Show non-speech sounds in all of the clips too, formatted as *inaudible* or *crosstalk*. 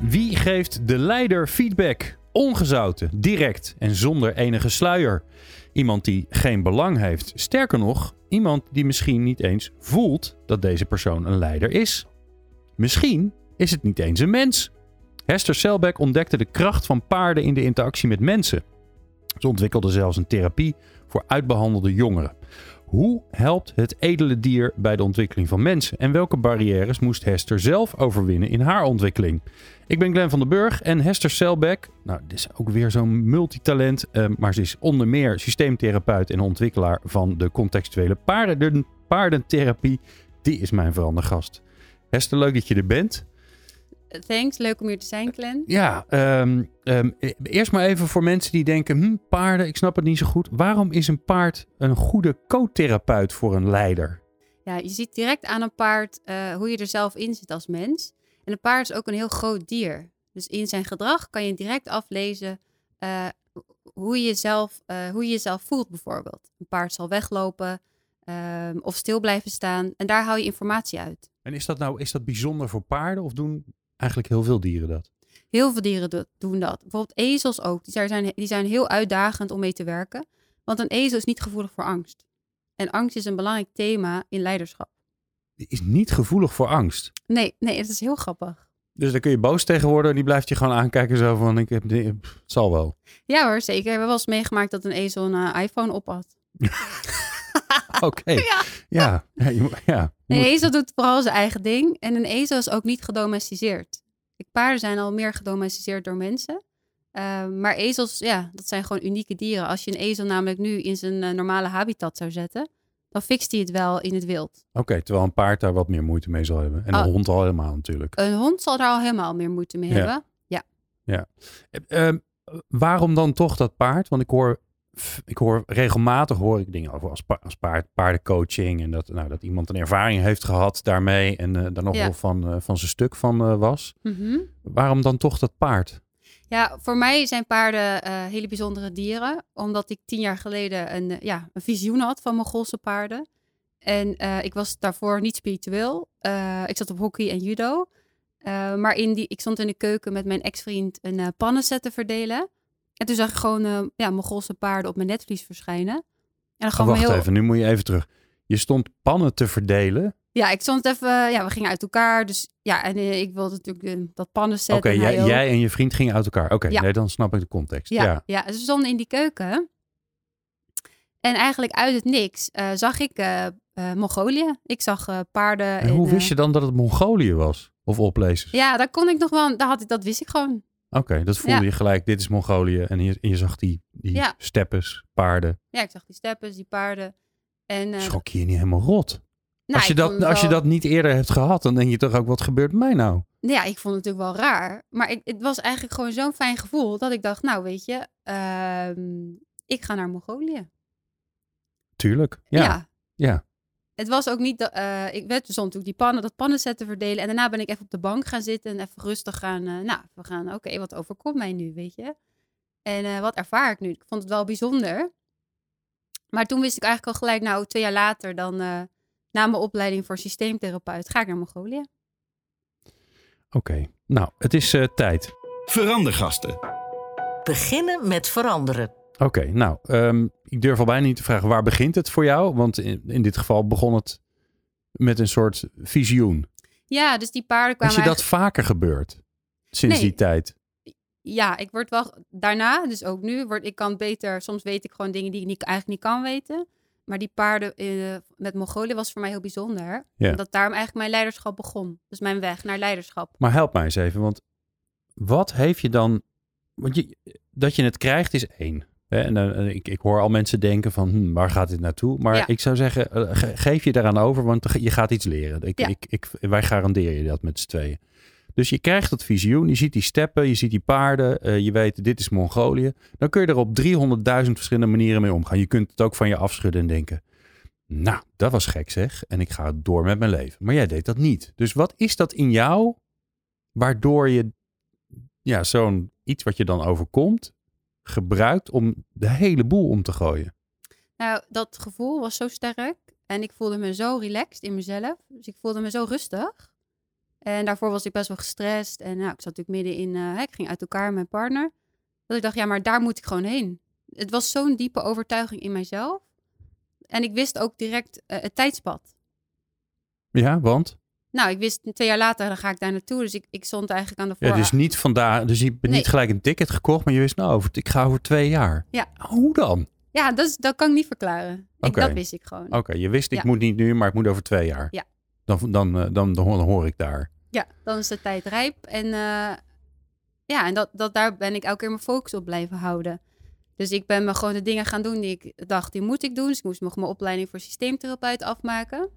Wie geeft de leider feedback? Ongezouten, direct en zonder enige sluier. Iemand die geen belang heeft. Sterker nog, iemand die misschien niet eens voelt dat deze persoon een leider is. Misschien is het niet eens een mens. Hester Selbeck ontdekte de kracht van paarden in de interactie met mensen. Ze ontwikkelde zelfs een therapie voor uitbehandelde jongeren. Hoe helpt het edele dier bij de ontwikkeling van mensen? En welke barrières moest Hester zelf overwinnen in haar ontwikkeling? Ik ben Glenn van den Burg en Hester Selbeck. Nou, dit is ook weer zo'n multitalent. Uh, maar ze is onder meer systeemtherapeut en ontwikkelaar van de contextuele paarden, paardentherapie. Die is mijn verandergast. Hester, leuk dat je er bent. Thanks, leuk om hier te zijn, Glenn. Ja, um, um, eerst maar even voor mensen die denken, hm, paarden, ik snap het niet zo goed. Waarom is een paard een goede co-therapeut voor een leider? Ja, je ziet direct aan een paard uh, hoe je er zelf in zit als mens. En een paard is ook een heel groot dier. Dus in zijn gedrag kan je direct aflezen uh, hoe, je jezelf, uh, hoe je jezelf voelt bijvoorbeeld. Een paard zal weglopen uh, of stil blijven staan en daar haal je informatie uit. En is dat nou is dat bijzonder voor paarden of doen eigenlijk heel veel dieren dat? Heel veel dieren doen dat. Bijvoorbeeld ezels ook. Die zijn, die zijn heel uitdagend om mee te werken. Want een ezel is niet gevoelig voor angst. En angst is een belangrijk thema in leiderschap. Die is niet gevoelig voor angst? Nee, nee, het is heel grappig. Dus daar kun je boos tegen worden. Die blijft je gewoon aankijken zo van, ik heb, het zal wel. Ja hoor, zeker. We hebben wel eens meegemaakt dat een ezel een uh, iPhone op had. *laughs* *laughs* Oké. Ja. Ja. Ja, je, ja. Een ezel doet vooral zijn eigen ding. En een ezel is ook niet gedomesticeerd. Paarden zijn al meer gedomesticeerd door mensen. Uh, maar ezels, ja, dat zijn gewoon unieke dieren. Als je een ezel namelijk nu in zijn uh, normale habitat zou zetten, dan fixt hij het wel in het wild. Oké, okay, terwijl een paard daar wat meer moeite mee zal hebben. En oh. een hond al helemaal natuurlijk. Een hond zal daar al helemaal meer moeite mee Ja. hebben. Ja. Ja. Uh, waarom dan toch dat paard? Want ik hoor ik hoor regelmatig hoor ik dingen over als, pa als paard, paardencoaching. En dat, nou, dat iemand een ervaring heeft gehad daarmee. En uh, daar nog Ja. wel van, uh, van zijn stuk van uh, was. Mhm. Waarom dan toch dat paard? Ja, voor mij zijn paarden eh, hele bijzondere dieren. Omdat ik tien jaar geleden een, eh, ja, een visioen had van Mongoolse paarden. En eh, ik was daarvoor niet spiritueel. Eh, ik zat op hockey en judo. Eh, maar in die, ik stond in de keuken met mijn ex-vriend een eh, pannenset te verdelen. En toen zag ik gewoon eh, ja, Mongoolse paarden op mijn netvlies verschijnen. En dan Oh, gewoon wacht heel... even, nu moet je even terug. Je stond pannen te verdelen. Ja, ik stond even... Ja, we gingen uit elkaar. Dus ja, en eh, ik wilde natuurlijk eh, dat pannenset. Oké, en hij jij, en je vriend gingen uit elkaar. Oké, Ja. nee, dan snap ik de context. Ja, Ja. ja. we stonden in die keuken. En eigenlijk uit het niks zag ik Mongolië. Ik zag paarden. En hoe wist je dan dat het Mongolië was? Of oplezers? Ja, daar kon ik nog wel. Daar had ik, dat wist ik gewoon. Oké, dat voelde Ja. je gelijk. Dit is Mongolië. En je, je zag die, die Ja. steppes, paarden. Ja, ik zag die steppes, die paarden. En, eh, Schrok je je niet helemaal rot? nou, als, je ik vond dat, als je dat niet eerder hebt gehad, dan denk je toch ook, wat gebeurt mij nou? Ja, ik vond het natuurlijk wel raar. Maar ik, het was eigenlijk gewoon zo'n fijn gevoel dat ik dacht, nou weet je, ehm, ik ga naar Mongolië. Tuurlijk. Ja. ja. ja. Het was ook niet dat eh, ik werd dus natuurlijk die pannen, dat pannenset te verdelen. En daarna ben ik even op de bank gaan zitten en even rustig gaan. eh, nou, we gaan, oké, wat overkomt mij nu, weet je? En eh, wat ervaar ik nu? Ik vond het wel bijzonder. Maar toen wist ik eigenlijk al gelijk, nou, twee jaar later, dan eh, na mijn opleiding voor systeemtherapeut, ga ik naar Mongolië. Oké. Nou, het is eh, tijd. Verandergasten. Beginnen met veranderen. Oké, nou, ehm, ik durf al bijna niet te vragen waar begint het voor jou? Want in, in dit geval begon het met een soort visioen. Ja, dus die paarden Is kwamen. je dat vaker gebeurd? Sinds Nee. die tijd? Ja, ik word wel daarna, dus ook nu, word ik kan beter. Soms weet ik gewoon dingen die ik niet, eigenlijk niet kan weten. Maar die paarden eh, met Mongolië was voor mij heel bijzonder. Ja. Omdat daarom eigenlijk mijn leiderschap begon. Dus mijn weg naar leiderschap. Maar help mij eens even, want wat heeft je dan... Want je, dat je het krijgt is één. Hè? En eh, ik, ik hoor al mensen denken van, hm, waar gaat dit naartoe? Maar Ja. ik zou zeggen, eh, ge- geef je daaraan over, want je gaat iets leren. Ik, Ja. ik, ik, wij garanderen je dat met z'n tweeën. Dus je krijgt dat visioen, je ziet die steppen, je ziet die paarden, eh, je weet dit is Mongolië. Dan kun je er op 300.000 verschillende manieren mee omgaan. Je kunt het ook van je afschudden en denken, nou, dat was gek zeg. En ik ga door met mijn leven. Maar jij deed dat niet. Dus wat is dat in jou waardoor je ja, zo'n iets wat je dan overkomt, gebruikt om de hele boel om te gooien? Nou, dat gevoel was zo sterk. En ik voelde me zo relaxed in mezelf. Dus ik voelde me zo rustig. En daarvoor was ik best wel gestrest. En nou, ik zat natuurlijk midden in... eh, ik ging uit elkaar met mijn partner. Dat ik dacht, ja, maar daar moet ik gewoon heen. Het was zo'n diepe overtuiging in mijzelf. En ik wist ook direct eh, het tijdspad. Ja, want? Nou, ik wist twee jaar later, dan ga ik daar naartoe. Dus ik, ik stond eigenlijk aan de Ja, voor. dus niet vandaag, dus je hebt Nee. niet gelijk een ticket gekocht, maar je wist nou, over, ik ga over twee jaar. Ja. Hoe dan? Ja, dat, is, dat kan ik niet verklaren. Ik, Oké. dat wist ik gewoon. Oké, je wist ik Ja. moet niet nu, maar ik moet over twee jaar. Ja. Dan, dan, dan, dan, dan, hoor, dan hoor ik daar. Ja, dan is de tijd rijp. En eh, ja, en dat, dat, daar ben ik elke keer mijn focus op blijven houden. Dus ik ben me gewoon de dingen gaan doen die ik dacht, die moet ik doen. Dus ik moest nog mijn opleiding voor systeemtherapeut afmaken.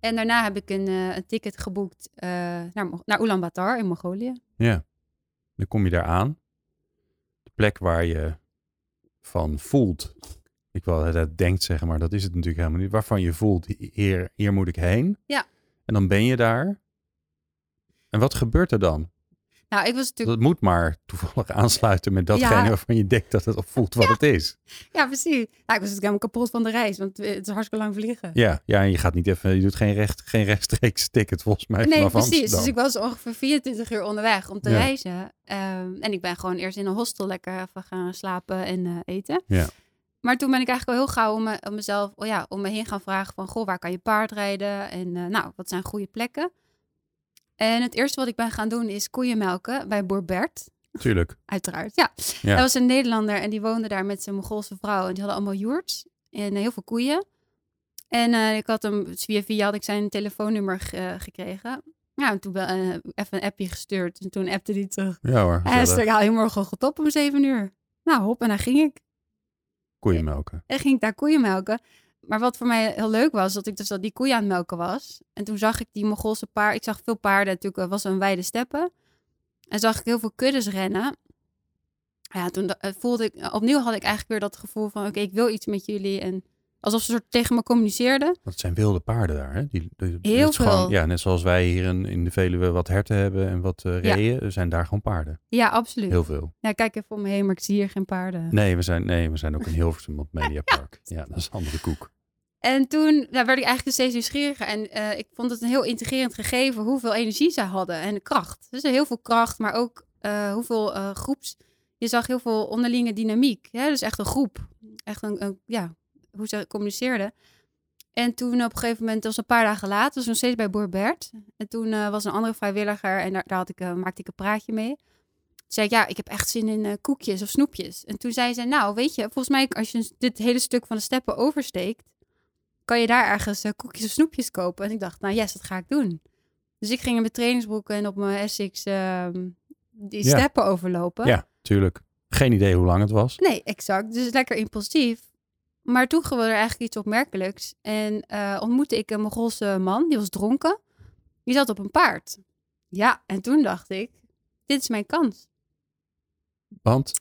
En daarna heb ik een, eh, een ticket geboekt eh, naar, Mo- naar Ulaanbaatar in Mongolië. Ja. Dan kom je daar aan. De plek waar je van voelt. Ik wil het uit denkt zeggen, maar dat is het natuurlijk helemaal niet. Waarvan je voelt, hier, hier moet ik heen. Ja. En dan ben je daar. En wat gebeurt er dan? Nou, ik was natuurlijk... Dat moet maar toevallig aansluiten met datgene Ja. waarvan je denkt dat het voelt wat het is. Ja, precies. Nou, ik was natuurlijk helemaal kapot van de reis, want het is hartstikke lang vliegen. Ja, ja, en je gaat niet even, je doet geen, recht, geen rechtstreeks ticket volgens mij Nee, vanaf precies. Amsterdam. Dus ik was ongeveer 24 uur onderweg om te Ja. reizen. Ehm, en ik ben gewoon eerst in een hostel lekker even gaan slapen en eh, eten. Ja. Maar toen ben ik eigenlijk al heel gauw om, me, om mezelf, oh ja, om me heen gaan vragen van, goh, waar kan je paard rijden? En eh, nou, wat zijn goede plekken? En het eerste wat ik ben gaan doen is koeien melken bij boer Bert. Tuurlijk. *laughs* Uiteraard, ja. Ja. Hij was een Nederlander en die woonde daar met zijn Mongoolse vrouw. En die hadden allemaal joerts en eh, heel veel koeien. En eh, ik had hem, via via had ik zijn telefoonnummer ge- eh, gekregen. Ja, en toen wel, even een appje gestuurd. En toen appte hij terug. Ja hoor, Hij zei, ja, je morgen goed op om zeven uur. Nou, hop, en daar ging ik. koeien melken. En ging ik daar koeien melken. Maar wat voor mij heel leuk was, dat ik dus dat die koeien aan het melken was. En toen zag ik die Mongoolse paard. Ik zag veel paarden, natuurlijk het was een wijde steppen. En zag ik heel veel kuddes rennen. Ja, toen eh, voelde ik, opnieuw had ik eigenlijk weer dat gevoel van, oké, ik wil iets met jullie. En alsof ze soort tegen me communiceerden. Het zijn wilde paarden daar. Hè? Die, die- Heel is gewoon- veel. ja, net zoals wij hier in, in de Veluwe wat herten hebben en wat eh Ja. reeën, zijn daar gewoon paarden. Ja, absoluut. Heel veel. Ja, kijk even om me heen, maar ik zie hier geen paarden. Nee, we zijn, nee, we zijn ook in Hilversum op Mediapark. Ja, dat is een andere koek. En toen ja, werd ik eigenlijk steeds nieuwsgieriger. En eh, ik vond het een heel integrerend gegeven hoeveel energie zij hadden en kracht. Dus heel veel kracht, maar ook eh, hoeveel eh, groeps. Je zag heel veel onderlinge dynamiek. Hè? Dus echt een groep. Echt een, ja, hoe ze communiceerden. En toen op een gegeven moment, dat was een paar dagen later, was nog steeds bij Boer Bert. En toen was een andere vrijwilliger en daar, daar had ik, maakte ik een praatje mee. Toen zei ik, ja, ik heb echt zin in koekjes of snoepjes. En toen zei ze, nou, weet je, volgens mij als je dit hele stuk van de steppen oversteekt, kan je daar ergens eh, koekjes of snoepjes kopen? En ik dacht, nou yes, dat ga ik doen. Dus ik ging in mijn trainingsbroeken en op mijn Essex ehm, die Ja. steppen overlopen. Ja, tuurlijk. Geen idee hoe lang het was. Nee, exact. Dus lekker impulsief. Maar toen gebeurde er eigenlijk iets opmerkelijks. En eh, ontmoette ik een Mongoolse man, die was dronken. Die zat op een paard. Ja, en toen dacht ik, dit is mijn kans. Want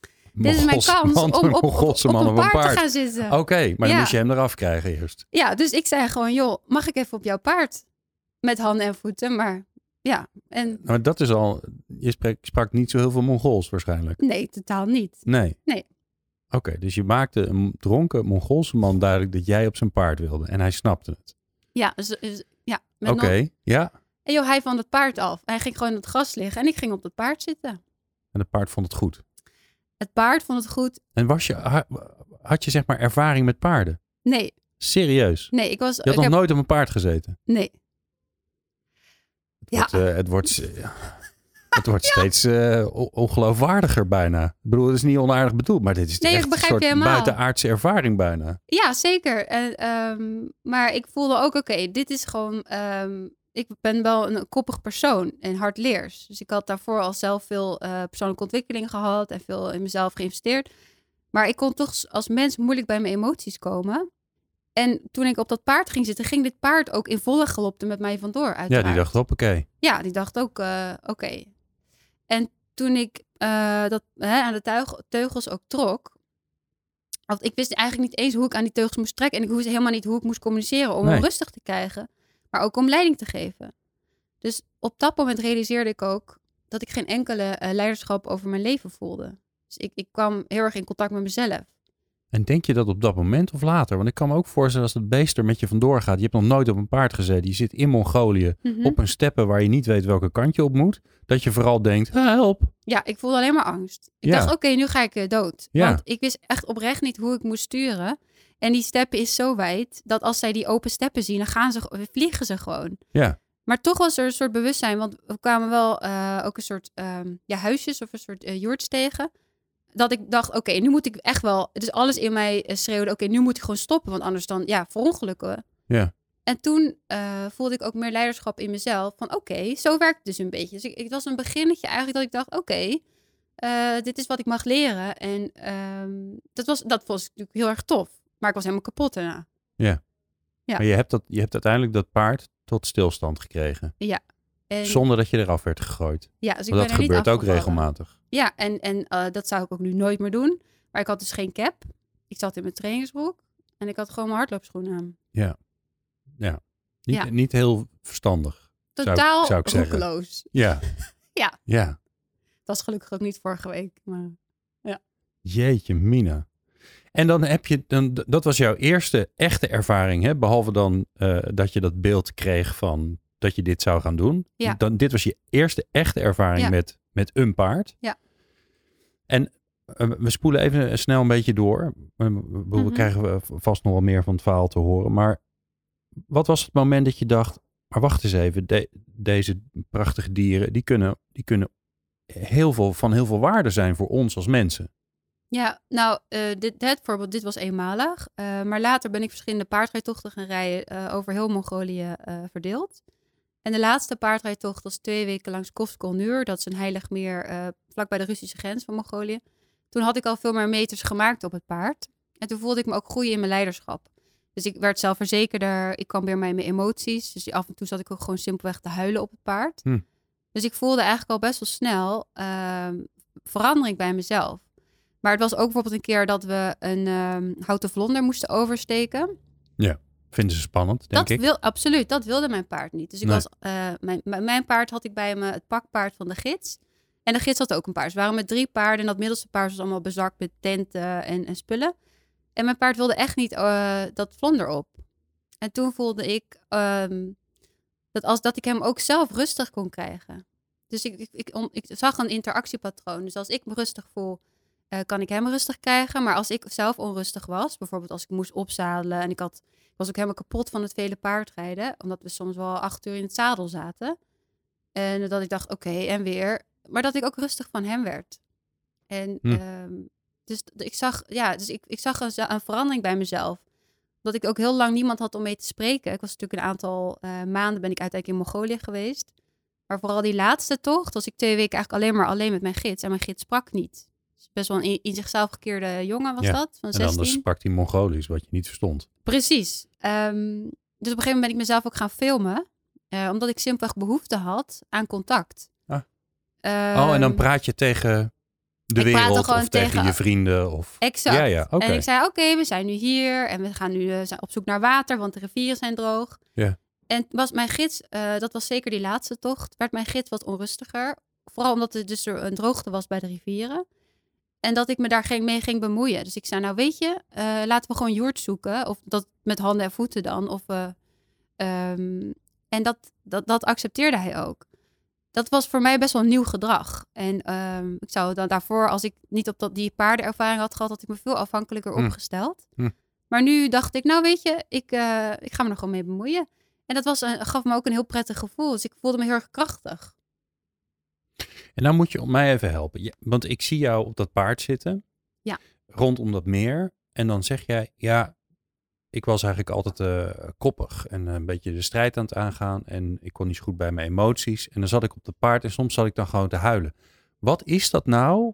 Dit is mijn kans man, om op, een op, op een paard, paard. te gaan zitten. Oké, maar dan Ja. moest je hem eraf krijgen eerst. Ja, dus ik zei gewoon, joh, mag ik even op jouw paard? Met handen en voeten, maar ja. En Maar dat is al, je sprak, sprak niet zo heel veel Mongools waarschijnlijk. nee, totaal niet. Nee. Nee. Oké, dus je maakte een dronken Mongoolse man duidelijk dat jij op zijn paard wilde. En hij snapte het. Ja, dus, dus- ja. Oké, ja. En joh, hij van het paard af. Hij ging gewoon op het gras liggen en ik ging op het paard zitten. En het paard vond het goed. Het paard vond het goed. En was je, ha- had je zeg maar ervaring met paarden? Nee, Serieus? nee, ik was... Je had ik nog heb- nooit op een paard gezeten? Nee. Het Ja. wordt, eh, het wordt, *laughs* het wordt steeds eh, on- ongeloofwaardiger bijna. Ik bedoel, het is niet onaardig bedoeld, maar dit is Nee, ik echt een soort buitenaardse ervaring bijna. Ja, zeker. En, ehm, maar ik voelde ook, oké, dit is gewoon... ehm, ik ben wel een koppig persoon en hardleers. Dus ik had daarvoor al zelf veel eh, persoonlijke ontwikkeling gehad en veel in mezelf geïnvesteerd. Maar ik kon toch als mens moeilijk bij mijn emoties komen. En toen ik op dat paard ging zitten, ging dit paard ook in volle galopte met mij vandoor, Ja, uiteraard. die dacht, hoppakee. Ja, die dacht ook, eh, oké. En toen ik eh, dat hè, aan de teugels ook trok, want ik wist eigenlijk niet eens hoe ik aan die teugels moest trekken. En ik wist helemaal niet hoe ik moest communiceren om Nee. hem rustig te krijgen. Maar ook om leiding te geven. Dus op dat moment realiseerde ik ook dat ik geen enkele eh, leiderschap over mijn leven voelde. Dus ik, ik kwam heel erg in contact met mezelf. En denk je dat op dat moment of later? Want ik kan me ook voorstellen als het beest er met je vandoor gaat. Je hebt nog nooit op een paard gezeten. Je zit in Mongolië Mhm. op een steppe waar je niet weet welke kant je op moet. Dat je vooral denkt, "Ah, help. Ja, ik voelde alleen maar angst. Ik Ja. dacht, oké, nu ga ik eh, dood. Ja. Want ik wist echt oprecht niet hoe ik moest sturen. En die steppen is zo wijd dat als zij die open steppen zien, dan gaan ze, vliegen ze gewoon. Ja. Maar toch was er een soort bewustzijn, want we kwamen wel eh, ook een soort ehm, ja, huisjes of een soort uh, joerts tegen. Dat ik dacht, oké, nu moet ik echt wel... Dus alles in mij eh, schreeuwde, oké, nu moet ik gewoon stoppen. Want anders dan, ja, verongelukken. Ja. En toen voelde ik ook meer leiderschap in mezelf. Van oké, zo werkt het dus een beetje. Dus ik, het was een beginnetje eigenlijk dat ik dacht, oké, dit is wat ik mag leren. En ehm, dat, was, dat was natuurlijk heel erg tof. Maar ik was helemaal kapot daarna. Ja. Maar je hebt, dat, je hebt uiteindelijk dat paard tot stilstand gekregen. En, Zonder dat je eraf werd gegooid. ja, dus ik Want ben dat er niet gebeurt ook regelmatig. Ja, en, en eh, dat zou ik ook nu nooit meer doen. Maar ik had dus geen cap. Ik zat in mijn trainingsbroek. En ik had gewoon mijn hardloopschoenen aan. Niet, Ja. niet heel verstandig. Zou ik- Totaal zou ik zeggen. roekeloos. Ja. *laughs* Ja. Ja. Dat was gelukkig ook niet vorige week. Maar... Jeetje, Mina. En dan heb je, dan, dat was jouw eerste echte ervaring, hè? behalve dan eh, dat je dat beeld kreeg van dat je dit zou gaan doen. Ja. Dan, dit was je eerste echte ervaring Ja. met, met een paard. Ja. En eh, we spoelen even snel een beetje door. We, Mhm. krijgen we vast nog wel meer van het verhaal te horen. Maar wat was het moment dat je dacht, maar wacht eens even, de- deze prachtige dieren, die kunnen, die kunnen heel veel, van heel veel waarde zijn voor ons als mensen. Ja, nou, eh, dit, dit voorbeeld, dit was eenmalig. Eh, maar later ben ik verschillende paardrijtochten gaan rijden eh, over heel Mongolië verdeeld. En de laatste paardrijtocht was twee weken langs Kofskolnuur. Dat is een heilig meer eh, vlakbij de Russische grens van Mongolië. Toen had ik al veel meer meters gemaakt op het paard. En toen voelde ik me ook groeien in mijn leiderschap. Dus ik werd zelfverzekerder. Ik kwam weer bij mijn emoties. Dus af en toe zat ik ook gewoon simpelweg te huilen op het paard. Hm. Dus ik voelde eigenlijk al best wel snel ehm, verandering bij mezelf. Maar het was ook bijvoorbeeld een keer dat we een ehm, houten vlonder moesten oversteken. Vinden ze spannend, denk dat ik. wil absoluut, dat wilde mijn paard niet. Dus ik Nee. was, eh, mijn, mijn paard had ik bij me het pakpaard van de gids. En de gids had ook een paard. Ze waren met drie paarden en dat middelste paard was allemaal bezakt met tenten en, en spullen. En mijn paard wilde echt niet eh, dat vlonder op. En toen voelde ik ehm, dat, als, dat ik hem ook zelf rustig kon krijgen. Dus ik, ik, ik, om- ik zag een interactiepatroon. Dus als ik me rustig voel, eh, kan ik hem rustig krijgen. Maar als ik zelf onrustig was, bijvoorbeeld als ik moest opzadelen en ik had ik was ook helemaal kapot van het vele paardrijden, omdat we soms wel acht uur in het zadel zaten. En dat ik dacht, oké, en weer. Maar dat ik ook rustig van hem werd. En Hm. ehm, dus ik zag, ja, dus ik, ik zag een, een verandering bij mezelf. Dat ik ook heel lang niemand had om mee te spreken. Ik was natuurlijk een aantal eh, maanden ben ik uiteindelijk in Mongolië geweest. Maar vooral die laatste tocht was ik twee weken eigenlijk alleen maar alleen met mijn gids. En mijn gids sprak niet. Best wel een in, zichzelf gekeerde jongen was Ja, dat, van En 16. anders sprak die Mongolisch, wat je niet verstond. Precies. Ehm, dus op een gegeven moment ben ik mezelf ook gaan filmen. eh, omdat ik simpelweg behoefte had aan contact. Ah. oh, en dan Ehm, praat je tegen de wereld of tegen, tegen- je vrienden? Of... Exact. Ja, ja. En ik zei, oké, we zijn nu hier en we gaan nu eh, op zoek naar water, want de rivieren zijn droog. Ja. En was mijn gids, eh, dat was zeker die laatste tocht, werd mijn gids wat onrustiger. Vooral omdat er dus er een droogte was bij de rivieren. En dat ik me daar geen, mee ging bemoeien. Dus ik zei, nou weet je, eh, laten we gewoon joert zoeken. Of dat met handen en voeten dan. Of, we, ehm, en dat, dat, dat accepteerde hij ook. Dat was voor mij best wel nieuw gedrag. En ehm, ik zou dan daarvoor, als ik niet op dat, die paardenervaring had gehad, had ik me veel afhankelijker Hm. opgesteld. Hm. Maar nu dacht ik, nou weet je, ik, eh, ik ga me er gewoon mee bemoeien. En dat was een, gaf me ook een heel prettig gevoel. Dus ik voelde me heel erg krachtig. En dan moet je mij even helpen. Want ik zie jou op dat paard zitten. Ja. Rondom dat meer. En dan zeg jij, ja, ik was eigenlijk altijd eh, koppig. En een beetje de strijd aan het aangaan. En ik kon niet zo goed bij mijn emoties. En dan zat ik op het paard en soms zat ik dan gewoon te huilen. Wat is dat nou?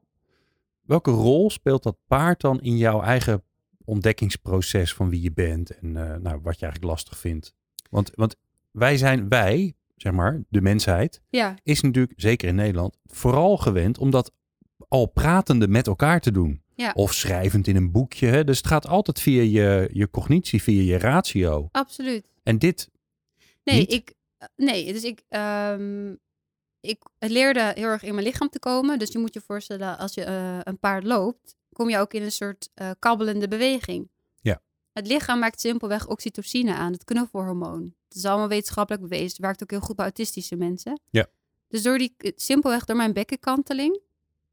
Welke rol speelt dat paard dan in jouw eigen ontdekkingsproces van wie je bent en eh, nou, wat je eigenlijk lastig vindt? Want, want wij zijn wij, zeg maar, de mensheid, Ja, is natuurlijk, zeker in Nederland, vooral gewend om dat al pratende met elkaar te doen. Ja. Of schrijvend in een boekje. Hè? Dus het gaat altijd via je, je cognitie, via je ratio. absoluut. En dit, Nee, Niet? ik, nee dus ik, ehm, ik leerde heel erg in mijn lichaam te komen. Dus je moet je voorstellen, als je eh, een paard loopt, kom je ook in een soort eh, kabbelende beweging. Het lichaam maakt simpelweg oxytocine aan, het knuffelhormoon. Het is allemaal wetenschappelijk bewezen. Het werkt ook heel goed bij autistische mensen. Ja. Dus door die, simpelweg door mijn bekkenkanteling,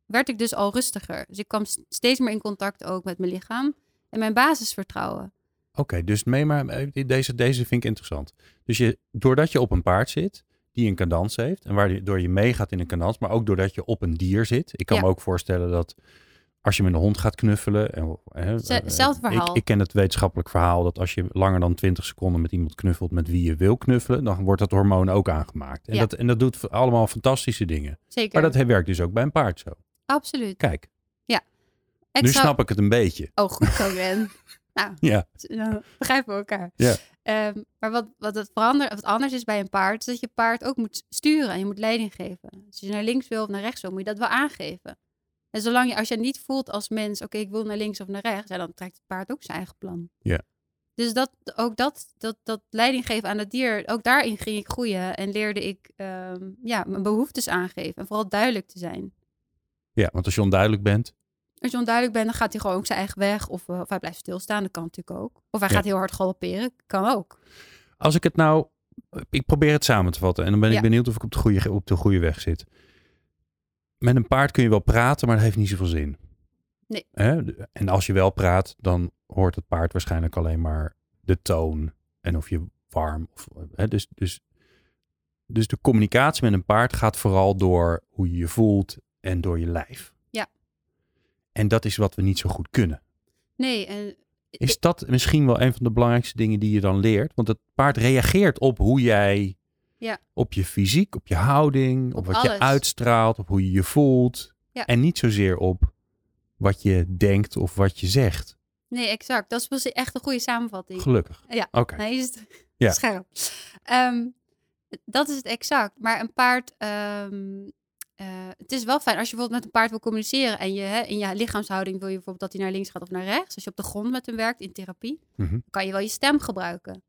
werd ik dus al rustiger. Dus ik kwam steeds meer in contact ook met mijn lichaam en mijn basisvertrouwen. oké, dus mee maar, eh, deze, deze vind ik interessant. Dus je, doordat je op een paard zit, die een cadans heeft, en waardoor je meegaat in een cadans, maar ook doordat je op een dier zit. Ik kan Ja. me ook voorstellen dat als je met een hond gaat knuffelen. En, hè, Ze- eh, hetzelfde verhaal. Ik, ik ken het wetenschappelijk verhaal dat als je langer dan 20 seconden met iemand knuffelt met wie je wil knuffelen, dan wordt dat hormoon ook aangemaakt. En, Ja. dat, en dat doet allemaal fantastische dingen. Zeker. Maar dat werkt dus ook bij een paard zo. Absoluut. Kijk, Ik nu zou- snap ik het een beetje. Oh, goed zo, Glenn. *laughs* nou, Ja. dan begrijpen we elkaar. Ja. Ehm, maar wat, wat, het verander, wat anders is bij een paard, is dat je paard ook moet sturen en je moet leiding geven. Dus als je naar links wil of naar rechts wil, moet je dat wel aangeven. En zolang je, als je niet voelt als mens, oké, ik wil naar links of naar rechts, ja, dan trekt het paard ook zijn eigen plan. Ja. Dus dat, ook dat, dat, dat leiding geven aan het dier, ook daarin ging ik groeien en leerde ik ehm, ja, mijn behoeftes aangeven en vooral duidelijk te zijn. Ja, want als je onduidelijk bent, Als je onduidelijk bent, dan gaat hij gewoon ook zijn eigen weg. Of, eh, of hij blijft stilstaan, dat kan natuurlijk ook. Of hij Ja. gaat heel hard galopperen, kan ook. Als ik het nou, ik probeer het samen te vatten en dan ben ik Ja. benieuwd of ik op de, goede, op de goede weg zit. Met een paard kun je wel praten, maar dat heeft niet zoveel zin. Nee. Hè? En als je wel praat, dan hoort het paard waarschijnlijk alleen maar de toon en of je warm. Of, hè? Dus, dus, dus de communicatie met een paard gaat vooral door hoe je je voelt en door je lijf. Ja. En dat is wat we niet zo goed kunnen. Nee, en Is dat misschien wel een van de belangrijkste dingen die je dan leert? Want het paard reageert op hoe jij, Ja. op je fysiek, op je houding, op, Op wat je uitstraalt, op hoe je je voelt. Ja. En niet zozeer op wat je denkt of wat je zegt. nee, exact. Dat is echt een goede samenvatting. Gelukkig. Ja. Oké. Nee, is het Ja. *laughs* scherp. Ehm, dat is het exact. Maar een paard, ehm, eh, het is wel fijn als je bijvoorbeeld met een paard wil communiceren en je hè, in je lichaamshouding wil je bijvoorbeeld dat hij naar links gaat of naar rechts. Als je op de grond met hem werkt in therapie, Mhm. kan je wel je stem gebruiken.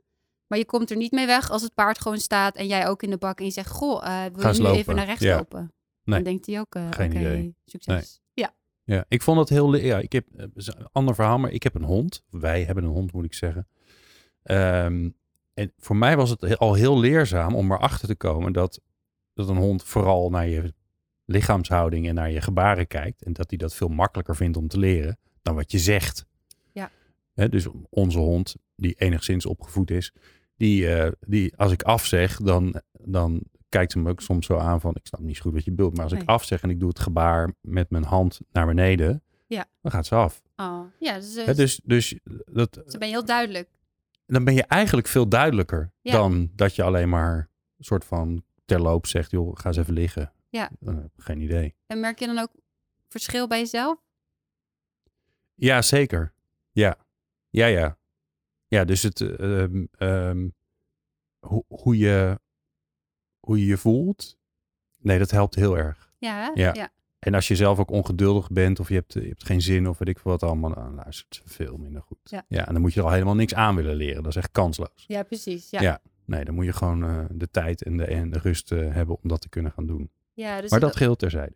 Maar je komt er niet mee weg als het paard gewoon staat en jij ook in de bak en je zegt, goh, eh, wil je nu lopen. even naar rechts Ja. lopen? Nee. Dan denkt hij ook, eh Geen oké, idee. succes. Ja. Ja, ik vond het heel. Ja, ik heb eh, een ander verhaal, maar ik heb een hond. Wij hebben een hond, moet ik zeggen. Ehm, en voor mij was het he- al heel leerzaam om erachter te komen dat, dat een hond vooral naar je lichaamshouding en naar je gebaren kijkt. En dat hij dat veel makkelijker vindt om te leren dan wat je zegt. Ja. Dus onze hond, die enigszins opgevoed is, die, eh, die als ik afzeg, dan, dan kijkt ze me ook soms zo aan van, ik snap niet zo goed wat je bedoelt. Maar als ik afzeg en ik doe het gebaar met mijn hand naar beneden, Ja. dan gaat ze af. Oh, ja, dus, eh, Hè, dus dus dat, dus dan ben je heel duidelijk. dan ben je eigenlijk veel duidelijker Ja. dan dat je alleen maar een soort van terloops zegt, joh, ga eens even liggen. Ja. Dan heb ik geen idee. En merk je dan ook verschil bij jezelf? Ja, zeker. Ja, ja, ja. Ja, dus het, eh, ehm, ehm, hoe, je, hoe je je voelt, nee, dat helpt heel erg. Ja? Ja. ja. En als je zelf ook ongeduldig bent of je hebt, je hebt geen zin of weet ik wat allemaal, dan luistert veel minder goed. Ja. en dan moet je er al helemaal niks aan willen leren. Dat is echt kansloos. Ja, precies. Ja, Ja. ja. Nee, dan moet je gewoon eh, de tijd en de, en de rust eh, hebben om dat te kunnen gaan doen. dus maar dat geheel terzijde.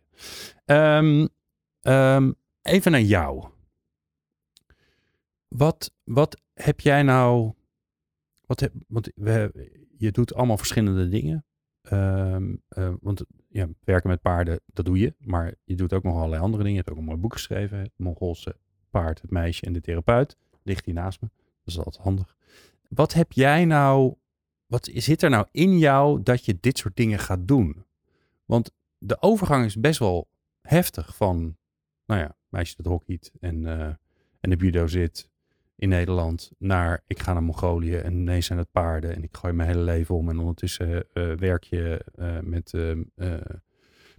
Ehm, even naar jou. Wat, wat heb jij nou... Wat heb, want we, je doet allemaal verschillende dingen. Ehm, eh, want ja, werken met paarden, dat doe je. Maar je doet ook nog allerlei andere dingen. Je hebt ook een mooi boek geschreven. Het Mongoolse paard, het meisje en de therapeut. Ligt hier naast me. Dat is altijd handig. Wat heb jij nou... Wat zit er nou in jou dat je dit soort dingen gaat doen? Want de overgang is best wel heftig van, nou ja, meisje dat hockeyt en, eh, en de judo zit in Nederland naar ik ga naar Mongolië en ineens zijn het paarden en ik gooi mijn hele leven om en ondertussen eh, werk je eh, met, eh,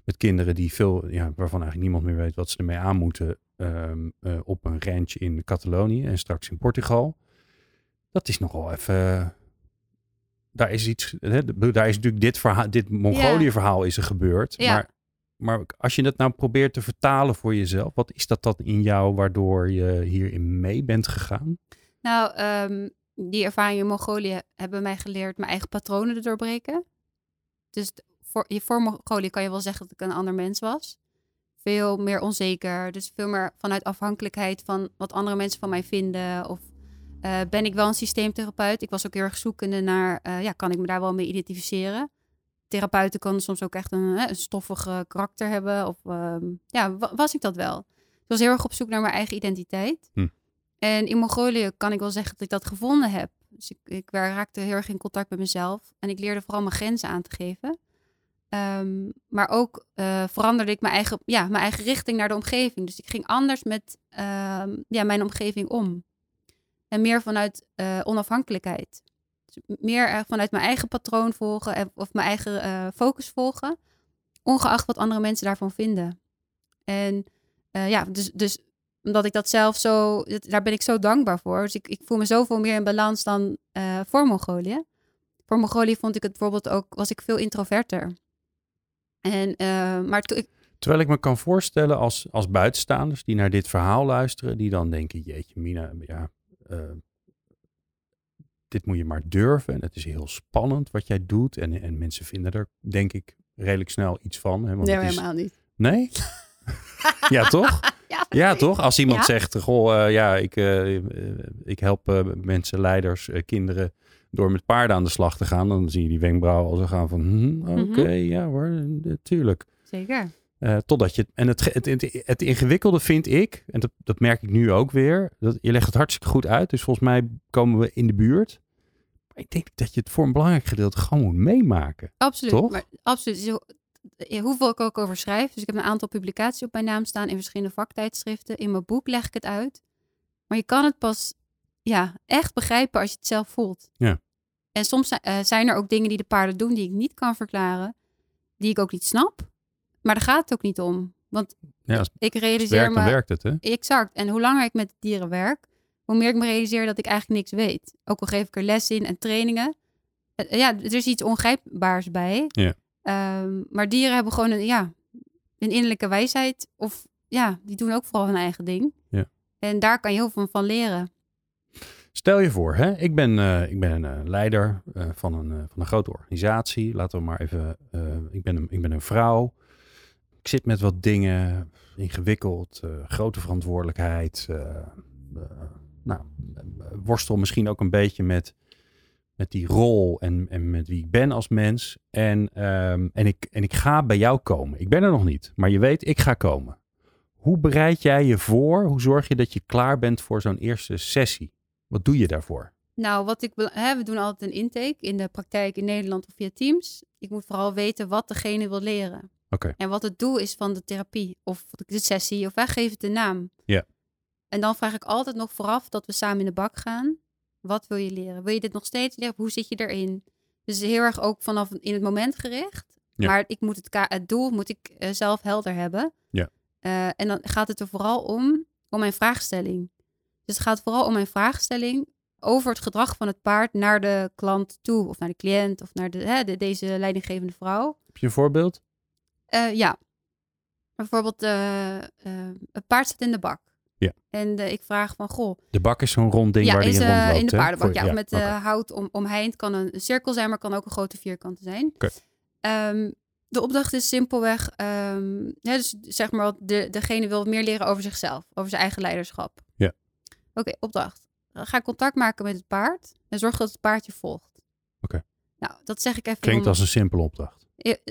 met kinderen die veel, ja, waarvan eigenlijk niemand meer weet wat ze ermee aan moeten ehm, eh, op een ranch in Catalonië en straks in Portugal. Dat is nogal even, daar is iets, hè, daar is natuurlijk dit verhaal, dit Mongolië-verhaal is er gebeurd. Ja. Maar, maar als je dat nou probeert te vertalen voor jezelf, wat is dat dan in jou waardoor je hierin mee bent gegaan? Nou, ehm, die ervaringen in Mongolië hebben mij geleerd mijn eigen patronen te doorbreken. Dus voor, voor Mongolië kan je wel zeggen dat ik een ander mens was. Veel meer onzeker. Dus veel meer vanuit afhankelijkheid van wat andere mensen van mij vinden. Of eh, ben ik wel een systeemtherapeut? Ik was ook heel erg zoekende naar, eh, ja, kan ik me daar wel mee identificeren? Therapeuten kan soms ook echt een, een stoffig karakter hebben. Of ehm, ja, wa- was ik dat wel? Ik was heel erg op zoek naar mijn eigen identiteit. Hm. En in Mongolië kan ik wel zeggen dat ik dat gevonden heb. Dus ik, ik raakte heel erg in contact met mezelf. En ik leerde vooral mijn grenzen aan te geven. Ehm, maar ook eh, veranderde ik mijn eigen, ja, mijn eigen richting naar de omgeving. Dus ik ging anders met ehm, ja, mijn omgeving om. En meer vanuit eh, onafhankelijkheid. Meer eh, vanuit mijn eigen patroon volgen en, of mijn eigen eh, focus volgen. Ongeacht wat andere mensen daarvan vinden. En eh, ja, dus, dus omdat ik dat zelf zo, daar ben ik zo dankbaar voor. Dus ik, ik voel me zoveel meer in balans dan eh, voor Mongolië. Voor Mongolië vond ik het bijvoorbeeld ook, was ik veel introverter. En, eh, maar Terwijl ik me kan voorstellen als, als buitenstaanders die naar dit verhaal luisteren, die dan denken, jeetje Mina, ja, eh, dit moet je maar durven. En het is heel spannend wat jij doet. En, en mensen vinden er, denk ik, redelijk snel iets van. Hè? Want nee, het is- helemaal niet. Nee? *laughs* ja, toch? *laughs* Ja, Ja, toch? Als iemand Ja. zegt, goh, eh, ja, ik, eh, eh, ik help mensen, leiders, kinderen door met paarden aan de slag te gaan. Dan zie je die wenkbrauwen al zo gaan van, hm, oké, Mhm. ja hoor, natuurlijk. Zeker. Eh, totdat je, en het, het, het, het ingewikkelde vind ik, en dat, dat merk ik nu ook weer, dat, je legt het hartstikke goed uit. Dus volgens mij komen we in de buurt. Maar ik denk dat je het voor een belangrijk gedeelte gewoon moet meemaken. Absoluut. Toch? Maar, absoluut. Zo- eh, Hoeveel ik ook over schrijf. Dus ik heb een aantal publicaties op mijn naam staan in verschillende vaktijdschriften. In mijn boek leg ik het uit. Maar je kan het pas ja, echt begrijpen als je het zelf voelt. Ja. En soms zi- eh, zijn er ook dingen die de paarden doen die ik niet kan verklaren. Die ik ook niet snap. Maar daar gaat het ook niet om. Want Ja, als ik realiseer werkt, dan me... werkt het, hè? Exact. En hoe langer ik met dieren werk, hoe meer ik me realiseer dat ik eigenlijk niks weet. Ook al geef ik er les in en trainingen. Eh, Ja, er is iets ongrijpbaars bij. Ja. Ehm, maar dieren hebben gewoon een, ja, een innerlijke wijsheid. Of ja, die doen ook vooral hun eigen ding. Ja. En daar kan je heel veel van leren. Stel je voor, hè, ik ben, eh, ik ben een eh, leider van, een, van een grote organisatie. Laten we maar even, ik, ben een, ik ben een vrouw. Ik zit met wat dingen, ingewikkeld, eh, grote verantwoordelijkheid. eh, eh, nou, worstel misschien ook een beetje met, met die rol en, en met wie ik ben als mens. En, ehm, en, ik, en ik ga bij jou komen. Ik ben er nog niet, maar je weet, ik ga komen. Hoe bereid jij je voor? Hoe zorg je dat je klaar bent voor zo'n eerste sessie? Wat doe je daarvoor? Nou, wat ik, hè, we doen altijd een intake in de praktijk in Nederland of via Teams. Ik moet vooral weten wat degene wil leren. En wat het doel is van de therapie of de sessie of wij geven het de naam. Ja. En dan vraag ik altijd nog vooraf dat we samen in de bak gaan. Wat wil je leren? Wil je dit nog steeds leren? Hoe zit je erin? Dus heel erg ook vanaf in het moment gericht. Ja. Maar ik moet het, het doel moet ik eh, zelf helder hebben. Ja. Eh, en dan gaat het er vooral om, om mijn vraagstelling. Dus het gaat vooral om mijn vraagstelling over het gedrag van het paard naar de klant toe. Of naar de cliënt of naar de, hè, de, deze leidinggevende vrouw. Heb je een voorbeeld? Eh, ja. Bijvoorbeeld, eh, eh, het paard staat in de bak. Ja. En eh, ik vraag van, goh, De bak is zo'n rond ding ja, waar die is, in eh, rondloopt. in de paardenbak. Ja, met eh, oké. hout om, omheind. Kan een, een cirkel zijn, maar kan ook een grote vierkante zijn. Ehm, de opdracht is simpelweg, ehm, ja, dus zeg maar, de, degene wil meer leren over zichzelf, over zijn eigen leiderschap. Ja. Oké, opdracht. Ga contact maken met het paard en zorg dat het paard je volgt. Oké. Nou, dat zeg ik even. Klinkt om- als een simpele opdracht.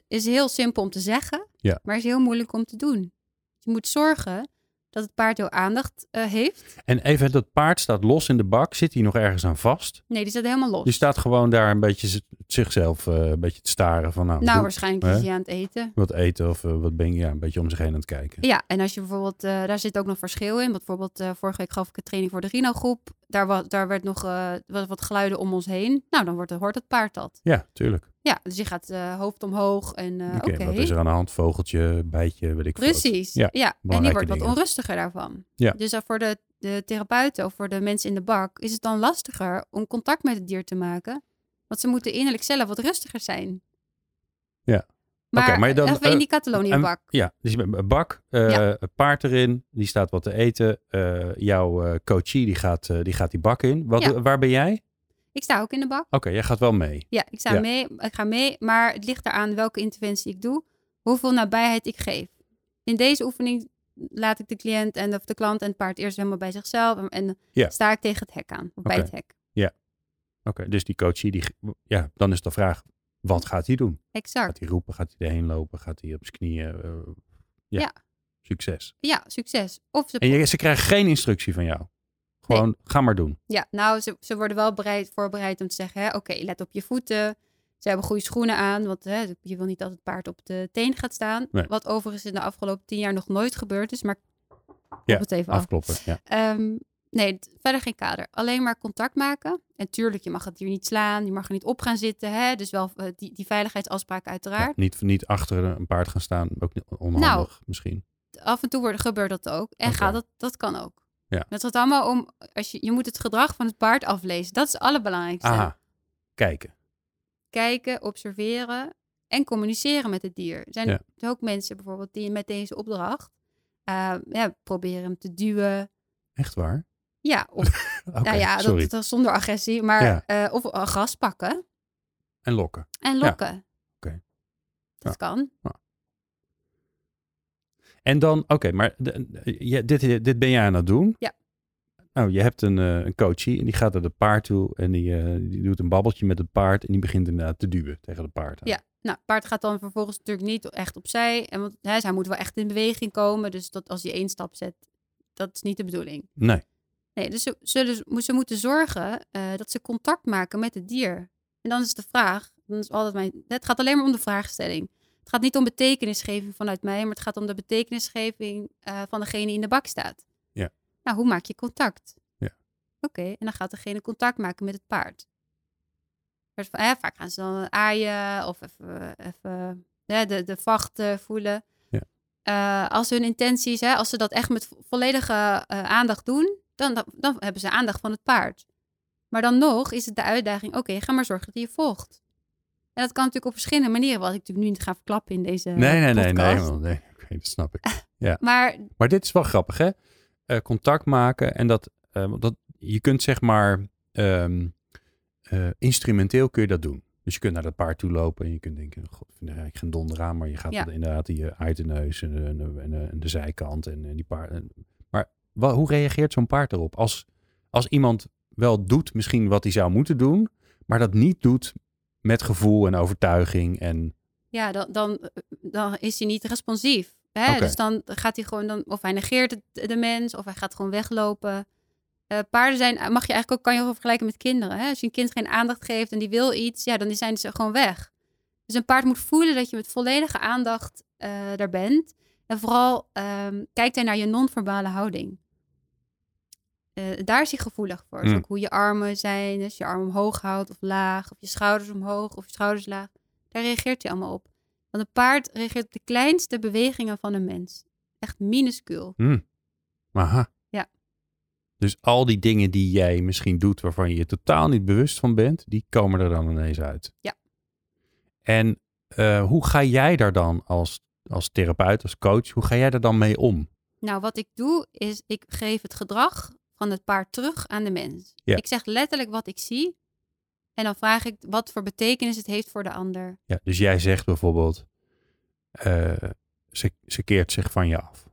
Is heel simpel om te zeggen, Ja. maar is heel moeilijk om te doen. Je moet zorgen dat het paard jouw aandacht eh, heeft. En even, dat paard staat los in de bak. Zit hij nog ergens aan vast? Nee, die staat helemaal los. Die staat gewoon daar een beetje zichzelf eh, een beetje te staren van nou, nou, doe- waarschijnlijk hè? is hij aan het eten. wat eten of eh, wat ben je ja, een beetje om zich heen aan het kijken. Ja, en als je bijvoorbeeld, daar zit ook nog verschil in. Bijvoorbeeld, vorige week gaf ik een training voor de Rino-groep. Daar, wa- daar werd nog wat, wat geluiden om ons heen. Nou, dan wordt, hoort het paard dat. Ja, tuurlijk. Ja, dus je gaat eh, hoofd omhoog en eh, Oké, oké. Wat is er aan de hand? Vogeltje, bijtje, weet ik. Precies, Ja, ja. En die wordt wat onrustiger daarvan. Ja. Dus voor de, de therapeuten of voor de mensen in de bak is het dan lastiger om contact met het dier te maken. Want ze moeten innerlijk zelf wat rustiger zijn. Ja. Maar, Oké, maar dan, even in eh, die Catalonië-bak. Ja, dus je bent een bak, eh, Ja. een paard erin, die staat wat te eten. Eh, jouw eh, coachie die gaat, eh, die gaat die bak in. Wat, Ja. Waar ben jij? Ik sta ook in de bak. Oké, jij gaat wel mee. Ja, ik sta Ja. mee. Ik ga mee, maar het ligt eraan welke interventie ik doe, hoeveel nabijheid ik geef. In deze oefening laat ik de cliënt en of de klant en het paard eerst helemaal bij zichzelf en, en Ja. sta ik tegen het hek aan, of bij het hek. Oké, dus die coachie, die, ja, dan is de vraag, wat gaat hij doen? Exact. Gaat hij roepen? Gaat hij erheen lopen? Gaat hij op zijn knieën? eh, ja. Ja. Succes. Ja, succes. Of ze, En je, ze krijgen geen instructie van jou. Gewoon, ga maar doen. ja, nou, ze, ze worden wel bereid, voorbereid om te zeggen, hè, oké, let op je voeten. Ze hebben goede schoenen aan, want hè, je wil niet dat het paard op de teen gaat staan. Nee. Wat overigens in de afgelopen tien jaar nog nooit gebeurd is, maar Ja, het even af. Afkloppen. Ja. Ehm, nee, verder geen kader. Alleen maar contact maken. En tuurlijk, je mag het hier niet slaan. Je mag er niet op gaan zitten. Hè? Dus wel eh, die, die veiligheidsafspraken Ja, uiteraard. niet, niet achter een paard gaan staan. Ook onhandig Nou, misschien. Af en toe gebeurt dat ook. En gaat dat, dat kan ook. Ja. Het gaat allemaal om, als je, je moet het gedrag van het paard aflezen. Dat is het allerbelangrijkste. Aha, kijken. Kijken, observeren en communiceren met het dier. Er zijn Ja. ook mensen bijvoorbeeld die met deze opdracht eh, ja, proberen hem te duwen. Echt waar? Ja, *laughs* of nou ja, dat, zonder agressie. Maar, Ja. eh, of een gas pakken. En lokken. En lokken. Oké. Dat kan. En dan, oké, maar dit, dit ben jij aan het doen. Ja. Nou, je hebt een, eh, een coachie en die gaat naar het paard toe en die, eh, die doet een babbeltje met het paard en die begint inderdaad te duwen tegen het paard. aan. Ja. Nou, het paard gaat dan vervolgens natuurlijk niet echt opzij. En want hè, zij moet wel echt in beweging komen. Dus dat als je één stap zet, dat is niet de bedoeling. Nee. Nee, dus ze, zullen, mo- ze moeten zorgen eh, dat ze contact maken met het dier. En dan is de vraag, dan is altijd mijn, het gaat alleen maar om de vraagstelling. Het gaat niet om betekenisgeving vanuit mij, maar het gaat om de betekenisgeving eh, van degene die in de bak staat. Ja. Nou, hoe maak je contact? Ja. Oké, en dan gaat degene contact maken met het paard. Dus, eh, vaak gaan ze dan aaien of even, even de, de vacht eh, voelen. Ja. Eh, als hun intenties, hè, als ze dat echt met vo- volledige aandacht doen, dan, dan, dan hebben ze aandacht van het paard. Maar dan nog is het de uitdaging, oké, ga maar zorgen dat hij je volgt. En dat kan natuurlijk op verschillende manieren, wat ik natuurlijk nu niet ga verklappen in deze Nee, nee, nee, nee, nee, nee. Dat snap ik. *laughs* Maar Maar dit is wel grappig, hè? Eh, contact maken en dat, eh, dat je kunt zeg maar ehm, eh, instrumenteel kun je dat doen. Dus je kunt naar dat paard toe lopen en je kunt denken, god, ik er geen donder aan, maar je gaat Ja. er inderdaad die uit de neus en, de- en, de- en, de- en de zijkant en, die paard. maar wa- hoe reageert zo'n paard erop? Als, als iemand wel doet misschien wat hij zou moeten doen, maar dat niet doet met gevoel en overtuiging en ja, dan, dan, dan is hij niet responsief. Hè? Dus dan gaat hij gewoon, dan, of hij negeert het, de mens, of hij gaat gewoon weglopen. Eh, paarden zijn, mag je eigenlijk ook, kan je ook vergelijken met kinderen. Hè? Als je een kind geen aandacht geeft en die wil iets, ja, dan zijn ze gewoon weg. Dus een paard moet voelen dat je met volledige aandacht eh daar bent. En vooral ehm, kijkt hij naar je non-verbale houding. Eh, daar is hij gevoelig voor. Dus Mm. ook hoe je armen zijn, als je arm omhoog houdt of laag, of je schouders omhoog of je schouders laag. Daar reageert hij allemaal op. Want een paard reageert op de kleinste bewegingen van een mens. Echt minuscuul. Hm. Aha. Ja. Dus al die dingen die jij misschien doet waarvan je je totaal niet bewust van bent, die komen er dan ineens uit. Ja. En eh, hoe ga jij daar dan als, als therapeut, als coach, hoe ga jij daar dan mee om? Nou, wat ik doe, is ik geef het gedrag van het paard terug aan de mens. Ja. Ik zeg letterlijk wat ik zie. En dan vraag ik wat voor betekenis het heeft voor de ander. Ja, dus jij zegt bijvoorbeeld, eh, ze, ze keert zich van je af.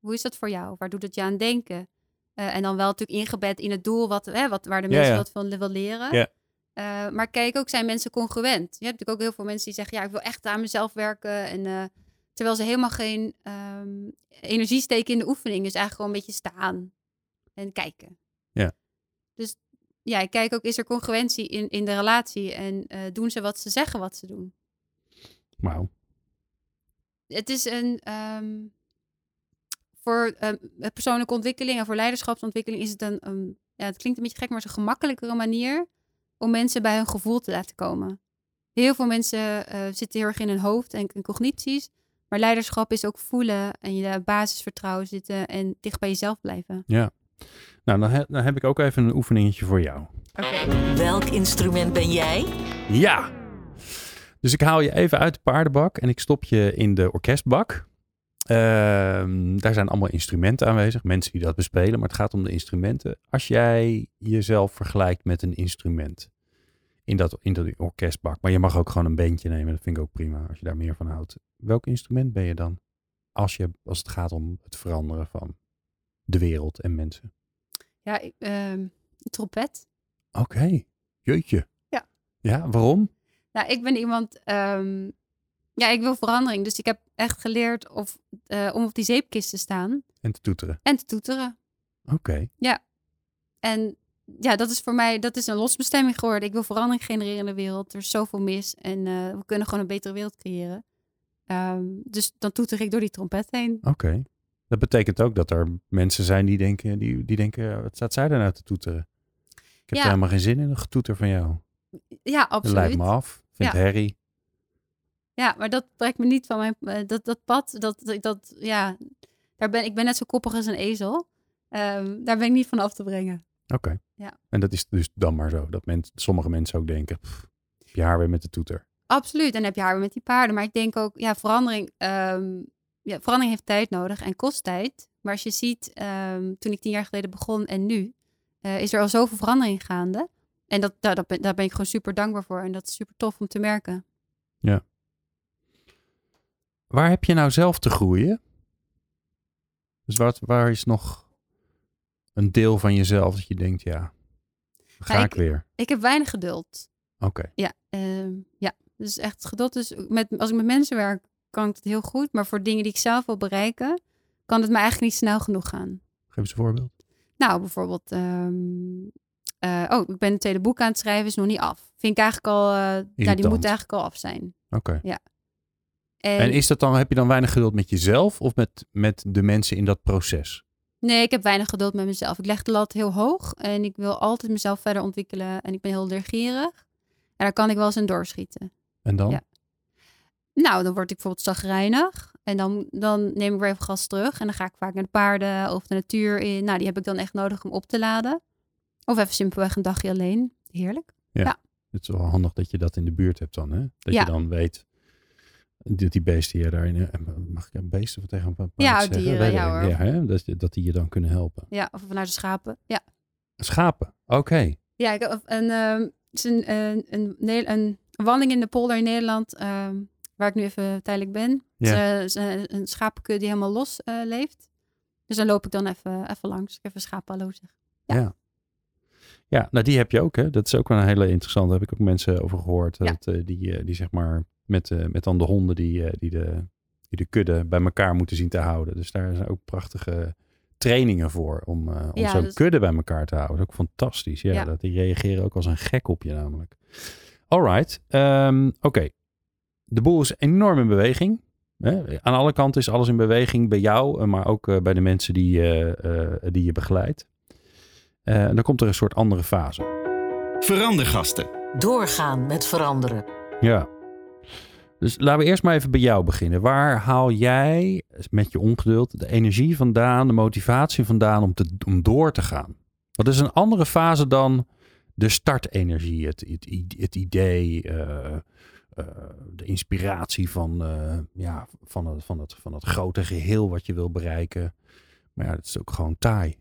Hoe is dat voor jou? Waar doet het je aan denken? Eh, en dan wel natuurlijk ingebed in het doel wat, hè, wat, waar de Ja, mensen ja. wat van wil leren. Ja. Eh, maar kijk ook, zijn mensen congruent? Je hebt natuurlijk ook heel veel mensen die zeggen, ja, ik wil echt aan mezelf werken. En, terwijl ze helemaal geen ehm, energie steken in de oefening. Dus eigenlijk gewoon een beetje staan en kijken. Ja. Dus ja, ik kijk ook, is er congruentie in, in de relatie? En eh, doen ze wat ze zeggen wat ze doen? Wauw. het is een. ehm, voor ehm, persoonlijke ontwikkeling en voor leiderschapsontwikkeling is het een. ja, het klinkt een beetje gek, maar het is een gemakkelijkere manier om mensen bij hun gevoel te laten komen. Heel veel mensen eh, zitten heel erg in hun hoofd en, cognities. Maar leiderschap is ook voelen en je basisvertrouwen zitten en dicht bij jezelf blijven. Nou, dan, he- dan heb ik ook even een oefeningetje voor jou. Welk instrument ben jij? Ja. Dus ik haal je even uit de paardenbak en ik stop je in de orkestbak. Ehm, daar zijn allemaal instrumenten aanwezig, mensen die dat bespelen, maar het gaat om de instrumenten. Als jij jezelf vergelijkt met een instrument in dat, in dat orkestbak, maar je mag ook gewoon een bandje nemen, dat vind ik ook prima als je daar meer van houdt. Welk instrument ben je dan als, je, als het gaat om het veranderen van de wereld en mensen? Ja, ik, ehm, trompet. Oké, jeetje. Ja. Ja, waarom? Nou, ik ben iemand. ehm, ja, ik wil verandering. Dus ik heb echt geleerd of, eh, om op die zeepkist te staan En te toeteren. en te toeteren. Oké. En ja, dat is voor mij dat is een losbestemming geworden. Ik wil verandering genereren in de wereld. Er is zoveel mis en eh, we kunnen gewoon een betere wereld creëren. Ehm, dus dan toeter ik door die trompet heen. Oké. Dat betekent ook dat er mensen zijn die denken, die, die denken, wat staat zij daar nou te toeteren? Ik heb Ja. er helemaal geen zin in, een getoeter van jou. Ja, Dat lijkt absoluut. me af. Vind Ja. herrie. Ja, maar dat brengt me niet van mijn eh, dat, dat pad. Dat, dat, dat ja, daar ben ik ben net zo koppig als een ezel. Ehm, daar ben ik niet van af te brengen. Oké. Ja. En dat is dus dan maar zo. Dat men, sommige mensen ook denken, pff, heb je haar weer met de toeter. Absoluut. En heb je haar weer met die paarden. Maar ik denk ook, ja, verandering, ehm, ja, verandering heeft tijd nodig en kost tijd. Maar als je ziet, ehm, toen ik tien jaar geleden begon en nu, eh, is er al zoveel verandering gaande. En dat, daar, dat ben, daar ben ik gewoon super dankbaar voor. En dat is super tof om te merken. Waar heb je nou zelf te groeien? Dus wat, waar is nog een deel van jezelf dat je denkt, ja, ga Ja, ik, ik- weer. Ik heb weinig geduld. Oké. Ja, ehm, ja. dus echt geduld. Dus met, als ik met mensen werk, kan ik het heel goed. Maar voor dingen die ik zelf wil bereiken, kan het me eigenlijk niet snel genoeg gaan. Geef eens een voorbeeld. Nou, bijvoorbeeld, ehm, eh, oh, ik ben een tweede boek aan het schrijven, is nog niet af. Vind ik eigenlijk al, ja, die moet eigenlijk al af zijn. Oké. En, En is dat dan, heb je dan weinig geduld met jezelf of met, met de mensen in dat proces? Nee, ik heb weinig geduld met mezelf. Ik leg de lat heel hoog en ik wil altijd mezelf verder ontwikkelen. En ik ben heel leergierig. En daar kan ik wel eens in doorschieten. En dan? Ja. Nou, dan word ik bijvoorbeeld zagrijnig. En dan, dan neem ik weer even gas terug. En dan ga ik vaak naar de paarden of de natuur in. Nou, die heb ik dan echt nodig om op te laden. Of even simpelweg een dagje alleen. Heerlijk. Het is wel handig dat je dat in de buurt hebt dan, hè? Dat Ja. je dan weet dat die beesten je daarin... eh, Mag ik een beesten tegen een paard Ja, zeggen? dieren, Weet ik ja, hoor. Ja, hè? Dat, dat die je dan kunnen helpen. Ja, of vanuit de schapen. Ja. Schapen, oké. Ja, ik heb een, is een, een, een, wandeling in de polder in Nederland, ehm, waar ik nu even tijdelijk ben. Ja. Is, eh, een, schapenkudde die helemaal los eh, leeft. Dus dan loop ik dan even, even langs. Even schapen hallo zeg. Ja. Ja. ja. nou die heb je ook, hè? Dat is ook wel een hele interessante. Daar heb ik ook mensen over gehoord. Ja. Dat, eh, die, eh, die zeg maar met, eh, met dan de honden die, eh, die, de, die de kudde bij elkaar moeten zien te houden. Dus daar zijn ook prachtige trainingen voor om, eh, om Ja, zo'n dus- kudde bij elkaar te houden. Ook fantastisch. Ja, Ja. Dat, die reageren ook als een gek op je namelijk. Alright. ehm, Oké. De boel is enorm in beweging. Hè? Aan alle kanten is alles in beweging bij jou, eh, maar ook eh, bij de mensen die, eh, die je begeleidt. Eh, en dan komt er een soort andere fase. Verandergasten. Doorgaan met veranderen. Ja. Dus laten we eerst maar even bij jou beginnen. Waar haal jij met je ongeduld de energie vandaan, de motivatie vandaan om, te, om door te gaan? Wat is een andere fase dan de startenergie, het, het, het idee, eh, eh, de inspiratie van, eh, ja, van, het, van, het, van het grote geheel wat je wil bereiken? Maar ja, het is ook gewoon taai.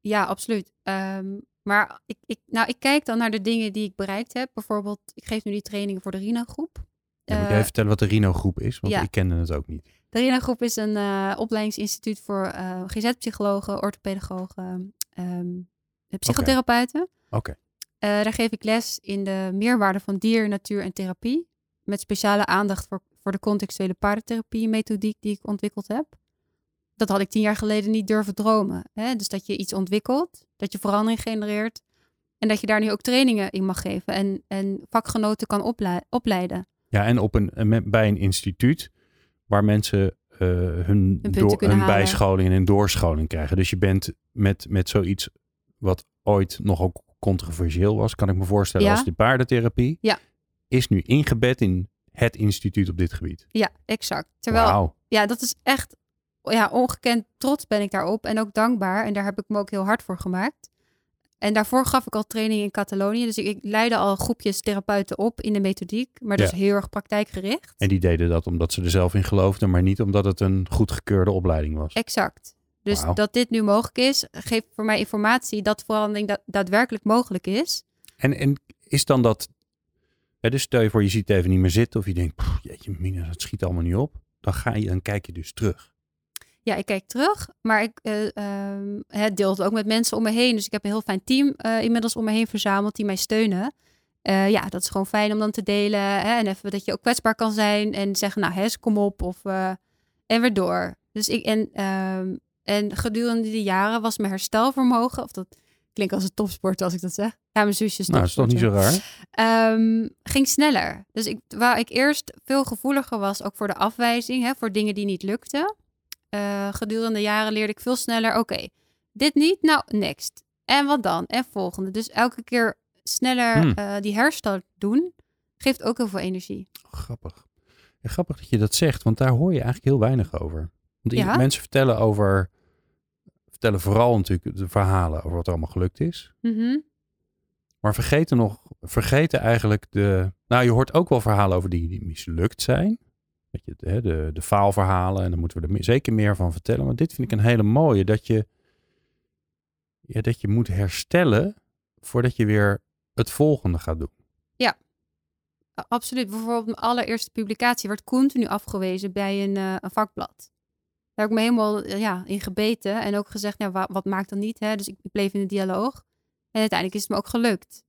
Ja, absoluut. Ehm, maar ik, ik, nou, ik kijk dan naar de dingen die ik bereikt heb. Bijvoorbeeld, ik geef nu die trainingen voor de RINA-groep. Ja, moet Eh, jij vertellen wat de Rino-groep is? Want ja. ik kende het ook niet. De RINA-groep is een opleidingsinstituut voor GZ-psychologen, orthopedagogen, ehm, psychotherapeuten. Oké. Eh, daar geef ik les in de meerwaarde van dier, natuur en therapie. Met speciale aandacht voor, voor de contextuele paardentherapie methodiek die ik ontwikkeld heb. Dat had ik tien jaar geleden niet durven dromen. Hè? Dus dat je iets ontwikkelt, dat je verandering genereert. En dat je daar nu ook trainingen in mag geven en, en vakgenoten kan oplei- opleiden. Ja, en op een, bij een instituut waar mensen eh, hun, door, hun bijscholing en hun doorscholing krijgen. Dus je bent met, met zoiets wat ooit nog ook controversieel was, kan ik me voorstellen, Ja. als de paardentherapie, Ja. is nu ingebed in het instituut op dit gebied. Ja, exact. Terwijl ja, dat is echt ja, ongekend trots ben ik daarop en ook dankbaar. En daar heb ik me ook heel hard voor gemaakt. En daarvoor gaf ik al training in Catalonië. Dus ik, ik leidde al groepjes therapeuten op in de methodiek. Maar dus Ja. heel erg praktijkgericht. En die deden dat omdat ze er zelf in geloofden, maar niet omdat het een goedgekeurde opleiding was. Exact. Dus dat dit nu mogelijk is, geeft voor mij informatie dat verandering da- daadwerkelijk mogelijk is. En, en is dan dat... Hè, dus stel je voor, je ziet het even niet meer zitten of je denkt, "Pff, jeetje mina, dat schiet allemaal niet op. Dan, ga je, dan kijk je dus terug. Ja, ik kijk terug, maar ik eh, ehm, het deel het ook met mensen om me heen. Dus ik heb een heel fijn team eh, inmiddels om me heen verzameld die mij steunen. Eh, ja, dat is gewoon fijn om dan te delen. Hè, en even dat je ook kwetsbaar kan zijn en zeggen, nou, hes, kom op. Of, en weer door. Dus ik, en, ehm, en gedurende die jaren was mijn herstelvermogen, of dat klinkt als een topsport als ik dat zeg. Ja, mijn zusje is Nou, dat is toch niet zo raar? Ehm, ging sneller. Dus ik, waar ik eerst veel gevoeliger was, ook voor de afwijzing, hè, voor dingen die niet lukten. Eh, gedurende de jaren leerde ik veel sneller, oké, dit niet, nou, next. En wat dan? En volgende. Dus elke keer sneller Hmm. eh, die herstel doen, geeft ook heel veel energie. Grappig. Ja, grappig dat je dat zegt, want daar hoor je eigenlijk heel weinig over. Want Ja? mensen vertellen over, vertellen vooral natuurlijk de verhalen over wat er allemaal gelukt is. Mhm. Maar vergeten nog, vergeten eigenlijk de. Nou, je hoort ook wel verhalen over die, die mislukt zijn. Weet je, hè, de, de faalverhalen. En daar moeten we er zeker meer van vertellen. Maar dit vind ik een hele mooie. Dat je, ja, dat je moet herstellen voordat je weer het volgende gaat doen. A- Absoluut. Bijvoorbeeld mijn allereerste publicatie werd continu afgewezen bij een, eh, een vakblad. Daar heb ik me helemaal eh, ja, in gebeten en ook gezegd, nou, wa- wat maakt dan niet? Hè? Dus ik, ik bleef in de dialoog. En uiteindelijk is het me ook gelukt.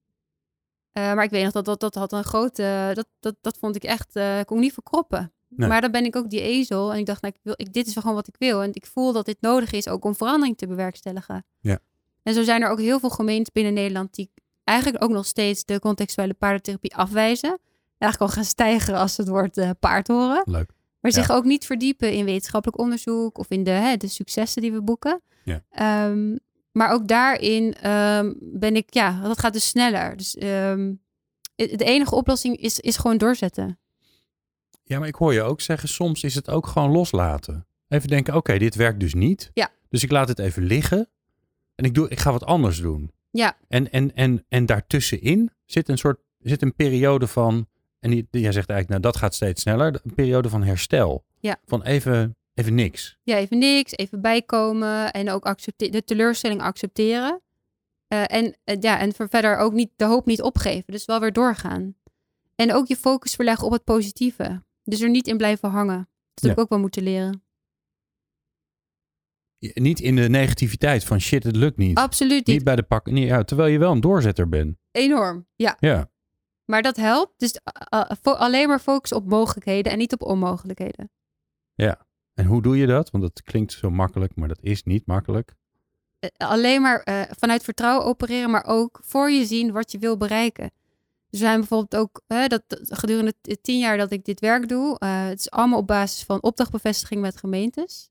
Eh, maar ik weet nog dat dat, dat had een grote, dat, dat, dat vond ik echt, eh kon ik niet verkroppen. Nee. Maar dan ben ik ook die ezel en ik dacht, nou, ik wil, ik, dit is wel gewoon wat ik wil. En ik voel dat dit nodig is ook om verandering te bewerkstelligen. Ja. En zo zijn er ook heel veel gemeentes binnen Nederland die eigenlijk ook nog steeds de contextuele paardentherapie afwijzen. Eigenlijk al gaan stijgen als het woord paard horen. Leuk. Maar zich ook niet verdiepen in wetenschappelijk onderzoek of in de, hè, de successen die we boeken. Ja. Ehm, maar ook daarin ehm, ben ik, ja, dat gaat dus sneller. Dus ehm, de enige oplossing is, is gewoon doorzetten. Ja, maar ik hoor je ook zeggen, soms is het ook gewoon loslaten. Even denken, oké, dit werkt dus niet. Ja. Dus ik laat het even liggen. En ik, doe, ik ga wat anders doen. Ja. En, en, en, en daartussenin zit een soort, zit een periode van, en die, jij zegt eigenlijk, nou dat gaat steeds sneller, een periode van herstel. Ja. Van even, even niks. Ja, even niks, even bijkomen en ook accepte- de teleurstelling accepteren. Eh, en, eh, ja, en voor verder ook niet de hoop niet opgeven. Dus wel weer doorgaan. En ook je focus verleggen op het positieve. Dus er niet in blijven hangen. Dat heb Ja. ik ook wel moeten leren. Je- Niet in de negativiteit van shit, het lukt niet. Absoluut niet. Niet bij de. Nee, ja, terwijl je wel een doorzetter bent. Enorm. Ja, Ja. Maar dat helpt. Dus uh, uh, fo- alleen maar focussen op mogelijkheden en niet op onmogelijkheden. En hoe doe je dat? Want dat klinkt zo makkelijk, maar dat is niet makkelijk. Eh, alleen maar eh, vanuit vertrouwen opereren, maar ook voor je zien wat je wil bereiken. Er zijn bijvoorbeeld ook, dat, gedurende tien jaar dat ik dit werk doe, eh, het is allemaal op basis van opdrachtbevestiging met gemeentes.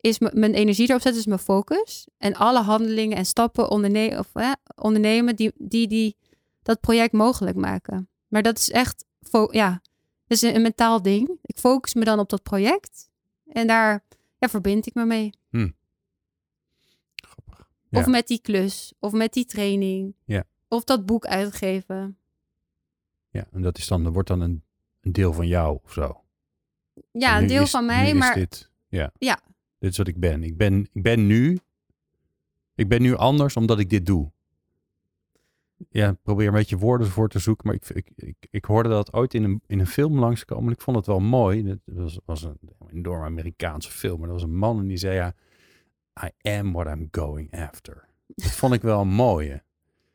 Is mijn energie erop zetten, is mijn focus. En alle handelingen en stappen onderne of, ondernemen die, die, die dat project mogelijk maken. Maar dat is echt, ja, dat is een, een mentaal ding. Ik focus me dan op dat project en daar ja, verbind ik me mee. Grappig. Of met die klus, of met die training. Ja. Of dat boek uitgeven. Ja, en dat is dan, dat wordt dan een, een deel van jou of zo. Ja, En een deel is- van nu mij, is maar Dit, ja. Ja. Dit is wat ik ben. Ik ben, ik ben nu. Ik ben nu anders omdat ik dit doe. Ja, probeer een beetje woorden voor te zoeken. Maar ik, ik, ik, ik hoorde dat ooit in een, in een film langskomen. En ik vond het wel mooi. Het was, was een enorm Amerikaanse film. Maar er was een man en die zei ja... I am what I'm going after. Dat vond ik wel een mooie.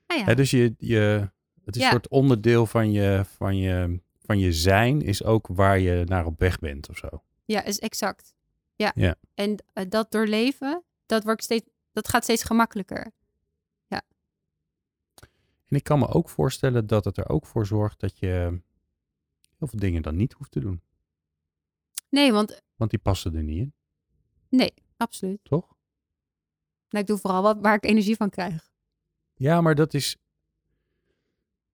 ah ja, dus je, je, het is Ja. een soort onderdeel van je, van, je, van je zijn. Is ook waar je naar op weg bent of zo. ja, is exact. Ja. Ja. En eh, dat doorleven, dat, wordt steeds, dat gaat steeds gemakkelijker. En ik kan me ook voorstellen dat het er ook voor zorgt dat je heel veel dingen dan niet hoeft te doen. Nee, want Want die passen er niet in, nee, absoluut. toch? Nou, ik doe vooral wat waar ik energie van krijg. Ja, maar dat is.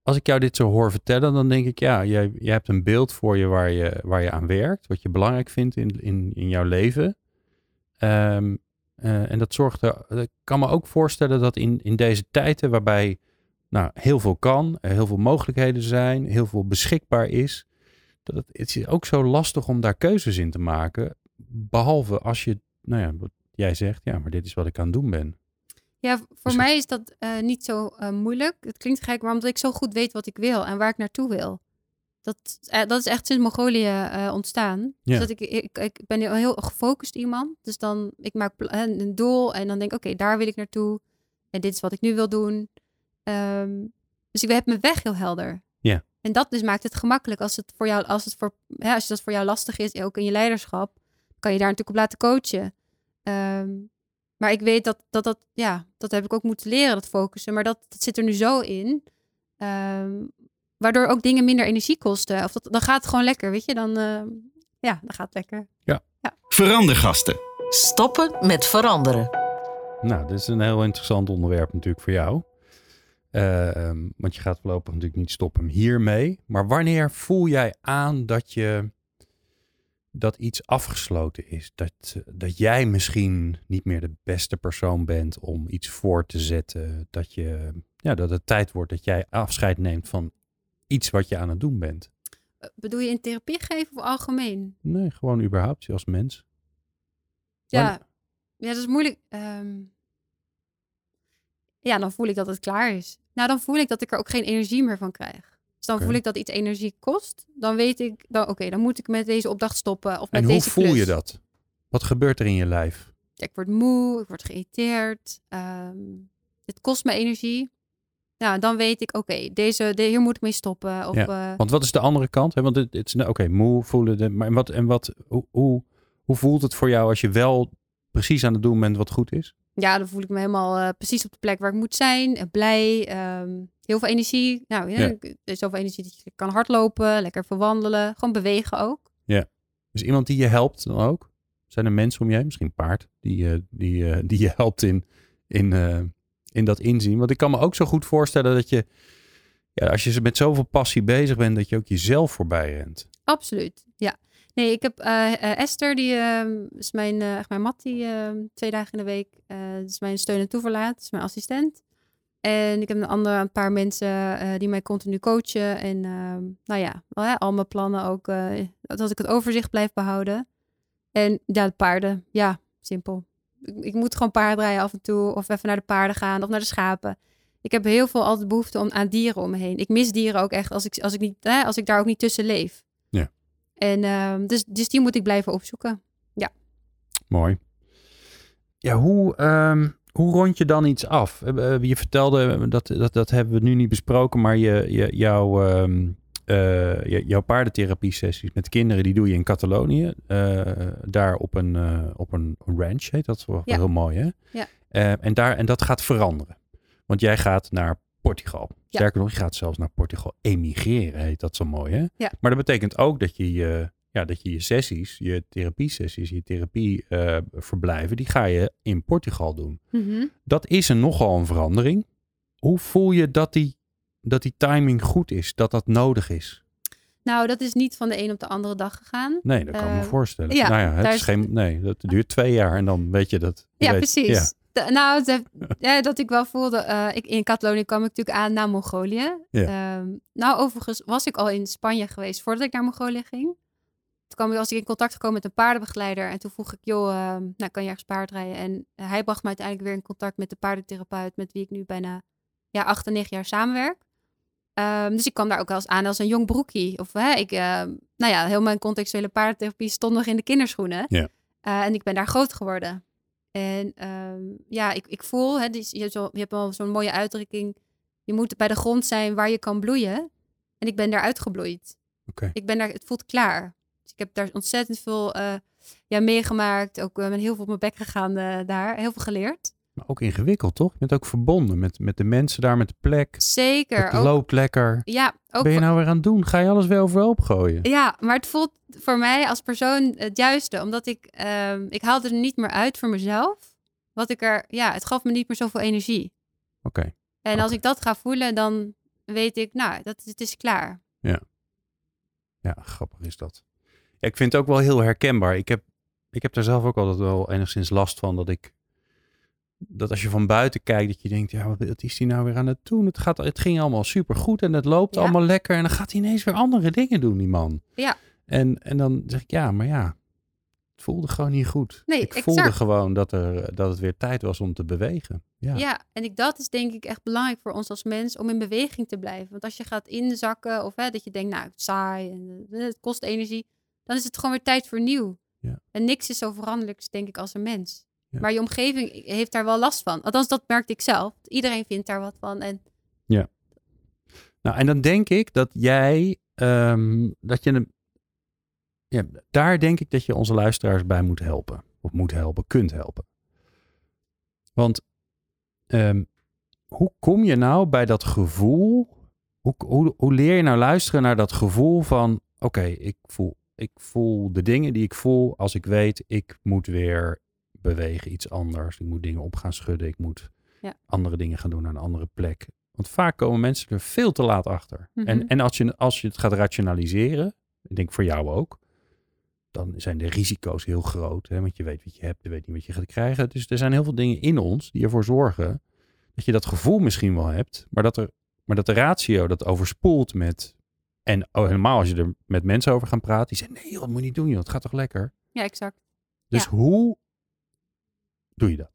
Als ik jou dit zo hoor vertellen, dan denk ik, ja, jij, jij hebt een beeld voor je waar, je waar je aan werkt, wat je belangrijk vindt in, in, in jouw leven. Ehm, Eh, en dat zorgt er. Ik kan me ook voorstellen dat in, in deze tijden waarbij nou, heel veel kan, er heel veel mogelijkheden zijn, heel veel beschikbaar is, dat het, het is ook zo lastig om daar keuzes in te maken. Behalve als je, nou ja, wat jij zegt, ja, maar dit is wat ik aan het doen ben. Ja, voor Dus- mij is dat eh, niet zo eh, moeilijk. Het klinkt gek, maar omdat ik zo goed weet wat ik wil en waar ik naartoe wil. Dat, eh, dat is echt sinds Mongolië ontstaan. Ja. Dus dat ik, ik, ik ben heel, heel gefocust iemand. Dus dan, ik maak een doel en dan denk ik, oké, daar wil ik naartoe. En dit is wat ik nu wil doen. Ehm, dus ik heb mijn weg heel helder. Ja. En dat dus maakt het gemakkelijk als het voor jou, als het voor, ja, als dat voor jou lastig is, ook in je leiderschap, kan je daar natuurlijk op laten coachen. Ehm, maar ik weet dat, dat dat, ja, dat heb ik ook moeten leren, dat focussen. Maar dat, dat zit er nu zo in. ehm, waardoor ook dingen minder energie kosten. Of dat, dan gaat het gewoon lekker, weet je. Dan, ja, dan gaat het lekker. Verandergasten. Stoppen met veranderen. Nou, dit is een heel interessant onderwerp natuurlijk voor jou. Eh, ehm, want je gaat voorlopig natuurlijk niet stoppen hiermee. Maar wanneer voel jij aan dat je dat iets afgesloten is? Dat, dat jij misschien niet meer de beste persoon bent om iets voor te zetten. Dat, je, ja, dat het tijd wordt dat jij afscheid neemt van iets wat je aan het doen bent. Eh, bedoel je in therapie geven of algemeen? Nee, gewoon überhaupt als mens. Ja, Wanneer- ja dat is moeilijk. Ehm, ja, dan voel ik dat het klaar is. Nou, dan voel ik dat ik er ook geen energie meer van krijg. Dus dan voel ik dat iets energie kost. Dan weet ik, dan, oké, dan moet ik met deze opdracht stoppen. Of met En hoe deze voel je dat? Wat gebeurt er in je lijf? Ik word moe, ik word geïrriteerd. ehm, het kost me energie. Nou, dan weet ik, oké, deze, de, hier moet ik mee stoppen. Of, Ja, eh, Want wat is de andere kant? Hè? Want het, het is, nou, oké, moe voelen. De, maar wat, en wat, hoe, hoe, hoe voelt het voor jou als je wel precies aan het doen bent wat goed is? Ja, dan voel ik me helemaal eh, precies op de plek waar ik moet zijn. eh, blij, ehm, heel veel energie. Nou, ja, Ja. zoveel energie dat je kan hardlopen, lekker verwandelen. Gewoon bewegen ook. Dus iemand die je helpt dan ook? Zijn er mensen om je heen? Misschien een paard die, eh, die, *laughs* die je helpt in, in, in dat inzien? Want ik kan me ook zo goed voorstellen dat je, ja, als je met zoveel passie bezig bent, dat je ook jezelf voorbij rent. Absoluut, ja. Nee, ik heb eh, eh, Esther, die ehm, is mijn, eh, echt mijn mat, die ehm, twee dagen in de week. is mijn steun en toeverlaat, is mijn assistent. En ik heb een, andere, een paar mensen die mij continu coachen. En ehm, nou ja, hè, al mijn plannen ook, dat ik het overzicht blijf behouden. En ja, de paarden, ja, simpel. Ik, moet gewoon paard rijden af en toe, of even naar de paarden gaan, of naar de schapen. Ik heb heel veel altijd behoefte om, aan dieren om me heen. Ik mis dieren ook echt als ik, als ik, niet, hè, als ik daar ook niet tussen leef. Ja. En ehm, dus, dus die moet ik blijven opzoeken. Mooi. Ja, hoe, ehm, hoe rond je dan iets af? Eh, eh, Je vertelde, dat, dat, dat hebben we nu niet besproken, maar je, je, jouw, ehm, eh, je- jouw paardentherapie-sessies met kinderen, die doe je in Catalonië. eh, daar op een, eh, op een ranch, heet dat wel Ja. heel mooi, hè? Ja. Eh, en, daar, en dat gaat veranderen. Want jij gaat naar Portugal. Sterker nog, je gaat zelfs naar Portugal emigreren, heet dat zo mooi, hè? Ja. Maar dat betekent ook dat je je, ja, dat je, je sessies, je therapiesessies, je therapieverblijven, die ga je in Portugal doen. Dat is een nogal een verandering. Hoe voel je dat die, dat die timing goed is, dat dat nodig is? Nou, dat is niet van de een op de andere dag gegaan. Nee, dat kan ik me Eh, voorstellen. ja, nou ja, het is is- geen, nee, dat duurt twee jaar en dan weet je dat. je Ja, weet- precies. Ja, De- nou, ja, dat ik wel voelde. eh, ik, in Catalonië kwam ik natuurlijk aan naar Mongolië. Ja. Ehm, nou, overigens was ik al in Spanje geweest voordat ik naar Mongolië ging. Toen kwam ik, was ik in contact gekomen met een paardenbegeleider. En toen vroeg ik, joh, ehm, nou, kan je ergens paard rijden? En hij bracht me uiteindelijk weer in contact met de paardentherapeut... met wie ik nu bijna ja, acht en negen jaar samenwerk. Ehm, dus ik kwam daar ook wel eens aan als een jong broekie. Of hè, ik, nou ja, heel mijn contextuele paardentherapie stond nog in de kinderschoenen. Ja. Eh, en ik ben daar groot geworden. En ehm, ja, ik, ik voel, hè, dus je, hebt zo, je hebt wel zo'n mooie uitdrukking. Je moet bij de grond zijn waar je kan bloeien. En ik ben daar uitgebloeid. Oké. Ik ben daar, het voelt klaar. Dus ik heb daar ontzettend veel eh, ja, meegemaakt. Ook uh, met heel veel op mijn bek gegaan uh, daar. Heel veel geleerd. Maar ook ingewikkeld, toch? Je bent ook verbonden met, met de mensen daar, met de plek. Zeker. Het ook, loopt lekker. Ja, ook ben je nou weer aan het doen? Ga je alles weer overhoop gooien? Ja, maar het voelt voor mij als persoon het juiste. Omdat ik, um, ik haalde er niet meer uit voor mezelf. Wat ik er, ja, het gaf me niet meer zoveel energie. Oké. Okay. En okay. als ik dat ga voelen, dan weet ik, nou, dat, het is klaar. Ja. Ja, grappig is dat. Ja, ik vind het ook wel heel herkenbaar. Ik heb, ik heb daar zelf ook altijd wel enigszins last van dat ik dat als je van buiten kijkt, dat je denkt, ja, wat, is hij nou weer aan het doen? Het, gaat, het ging allemaal supergoed en het loopt Ja. allemaal lekker. En dan gaat hij ineens weer andere dingen doen, die man. Ja. En, en dan zeg ik, ja, maar ja, het voelde gewoon niet goed. Nee, ik voelde exact. gewoon dat, er, dat het weer tijd was om te bewegen. Ja, Ja. en ik, dat is denk ik echt belangrijk voor ons als mens om in beweging te blijven. Want als je gaat inzakken of hè, dat je denkt, nou, het saai en eh, het kost energie, dan is het gewoon weer tijd voor nieuw. Ja. En niks is zo veranderlijk, denk ik, als een mens. Ja. Maar je omgeving heeft daar wel last van. Althans, dat merkte ik zelf. Iedereen vindt daar wat van. En Nou, en dan denk ik dat jij, ehm, dat je een, ja, daar denk ik dat je onze luisteraars bij moet helpen. Of moet helpen, kunt helpen. Want ehm, hoe kom je nou bij dat gevoel, hoe, hoe, hoe leer je nou luisteren naar dat gevoel van, oké, ik, voel, ik voel de dingen die ik voel als ik weet, ik moet weer bewegen, iets anders. Ik moet dingen op gaan schudden, ik moet Ja. andere dingen gaan doen naar een andere plek. Want vaak komen mensen er veel te laat achter. Mhm. En, en als, je, als je het gaat rationaliseren, ik denk voor jou ook, dan zijn de risico's heel groot. Hè? Want je weet wat je hebt, je weet niet wat je gaat krijgen. Dus er zijn heel veel dingen in ons die ervoor zorgen dat je dat gevoel misschien wel hebt, maar dat, er, maar dat de ratio dat overspoelt met. En oh, helemaal als je er met mensen over gaat praten, die zeggen: nee, joh, dat moet je niet doen, joh, het gaat toch lekker. ja, exact. Dus Ja. hoe doe je dat?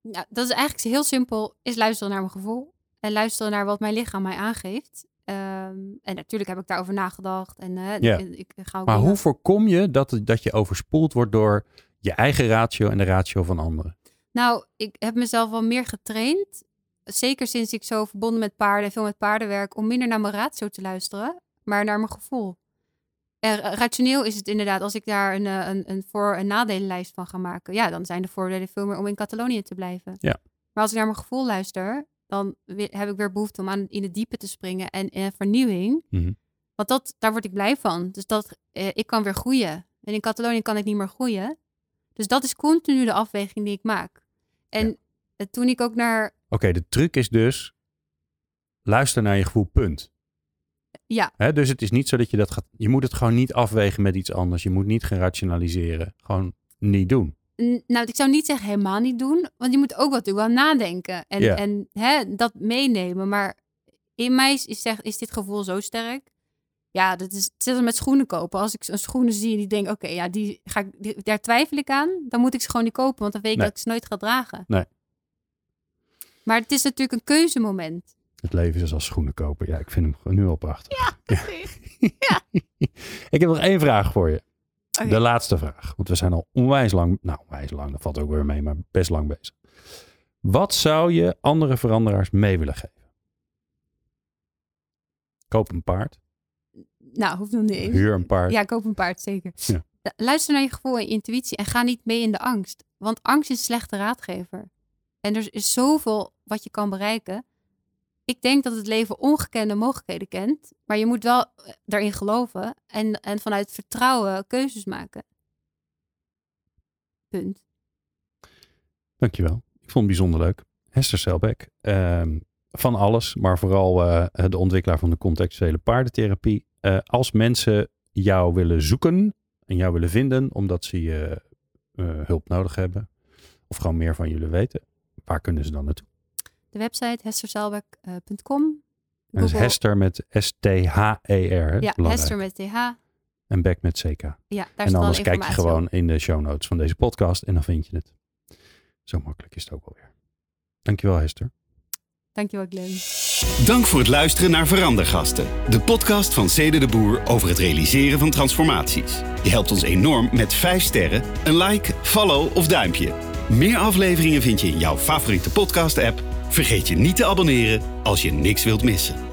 Nou, dat is eigenlijk heel simpel. Is luisteren naar mijn gevoel. En luisteren naar wat mijn lichaam mij aangeeft. Ehm, en natuurlijk heb ik daarover nagedacht. En eh, Ja. ik, ik ga ook Maar hoe voorkom je dat, dat je overspoeld wordt door je eigen ratio en de ratio van anderen? Nou, ik heb mezelf wel meer getraind. Zeker sinds ik zo verbonden met paarden en veel met paarden werk. Om minder naar mijn ratio te luisteren. Maar naar mijn gevoel. Ra- rationeel is het inderdaad. Als ik daar een, eh, een, een voor- en nadelenlijst van ga maken. Ja, dan zijn de voordelen veel meer om in Catalonië te blijven. Ja. Maar als ik naar mijn gevoel luister. Dan heb ik weer behoefte om aan, in het diepe te springen. En, en vernieuwing. Mhm. Want dat, daar word ik blij van. Dus dat eh, ik kan weer groeien. En in Catalonië kan ik niet meer groeien. Dus dat is continu de afweging die ik maak. En Ja. eh, toen ik ook naar. Oké, de truc is dus luister naar je gevoel, punt. Ja, Hè, dus het is niet zo dat je dat gaat. Je moet het gewoon niet afwegen met iets anders. Je moet niet gaan rationaliseren. Gewoon niet doen. n- nou, ik zou niet zeggen helemaal niet doen. Want je moet ook wat doen aan nadenken. En, Ja. en hè, dat meenemen. Maar in mij is, is, zeg- is dit gevoel zo sterk. Ja, dat is hetzelfde met schoenen kopen. Als ik een schoenen zie en die denk, oké, ja, die ga ik, die- daar twijfel ik aan. Dan moet ik ze gewoon niet kopen, want dan weet ik Nee. dat ik ze nooit ga dragen. Nee. Maar het is natuurlijk een keuzemoment. Het leven is als schoenen kopen. Ja, ik vind hem nu al prachtig. Ja, *laughs* ik heb nog één vraag voor je. Oké. De laatste vraag. Want we zijn al onwijs lang. Nou, onwijs lang. Dat valt ook weer mee, maar best lang bezig. Wat zou je andere veranderaars mee willen geven? Koop een paard. Nou, hoeft nog niet eens. Huur een paard. Ja, koop een paard, zeker. Ja. Luister naar je gevoel en je intuïtie en ga niet mee in de angst. Want angst is een slechte raadgever. En er is zoveel wat je kan bereiken. Ik denk dat het leven ongekende mogelijkheden kent. Maar je moet wel eh, daarin geloven en, en vanuit vertrouwen keuzes maken. Punt. Dankjewel. Ik vond het bijzonder leuk. Hester Selbeck. ehm, van alles, maar vooral eh, de ontwikkelaar van de contextuele paardentherapie. Eh, als mensen jou willen zoeken en jou willen vinden, omdat ze je eh, hulp nodig hebben, of gewoon meer van jullie weten, waar kunnen ze dan naartoe? De website hesterzelbeck.com. En dat is Hester met S-T-H-E-R. Ja, Belangrijk. Hester met TH. En Beck met CK. Ja, daar en anders kijk je gewoon op. in de show notes van deze podcast en dan vind je het. Zo makkelijk is het ook alweer. Dankjewel Hester. Dankjewel, Glenn. Dank voor het luisteren naar Verandergasten, de podcast van Cede de Boer over het realiseren van transformaties. Je helpt ons enorm met 5 sterren, een like, follow of duimpje. Meer afleveringen vind je in jouw favoriete podcast-app. Vergeet je niet te abonneren als je niks wilt missen.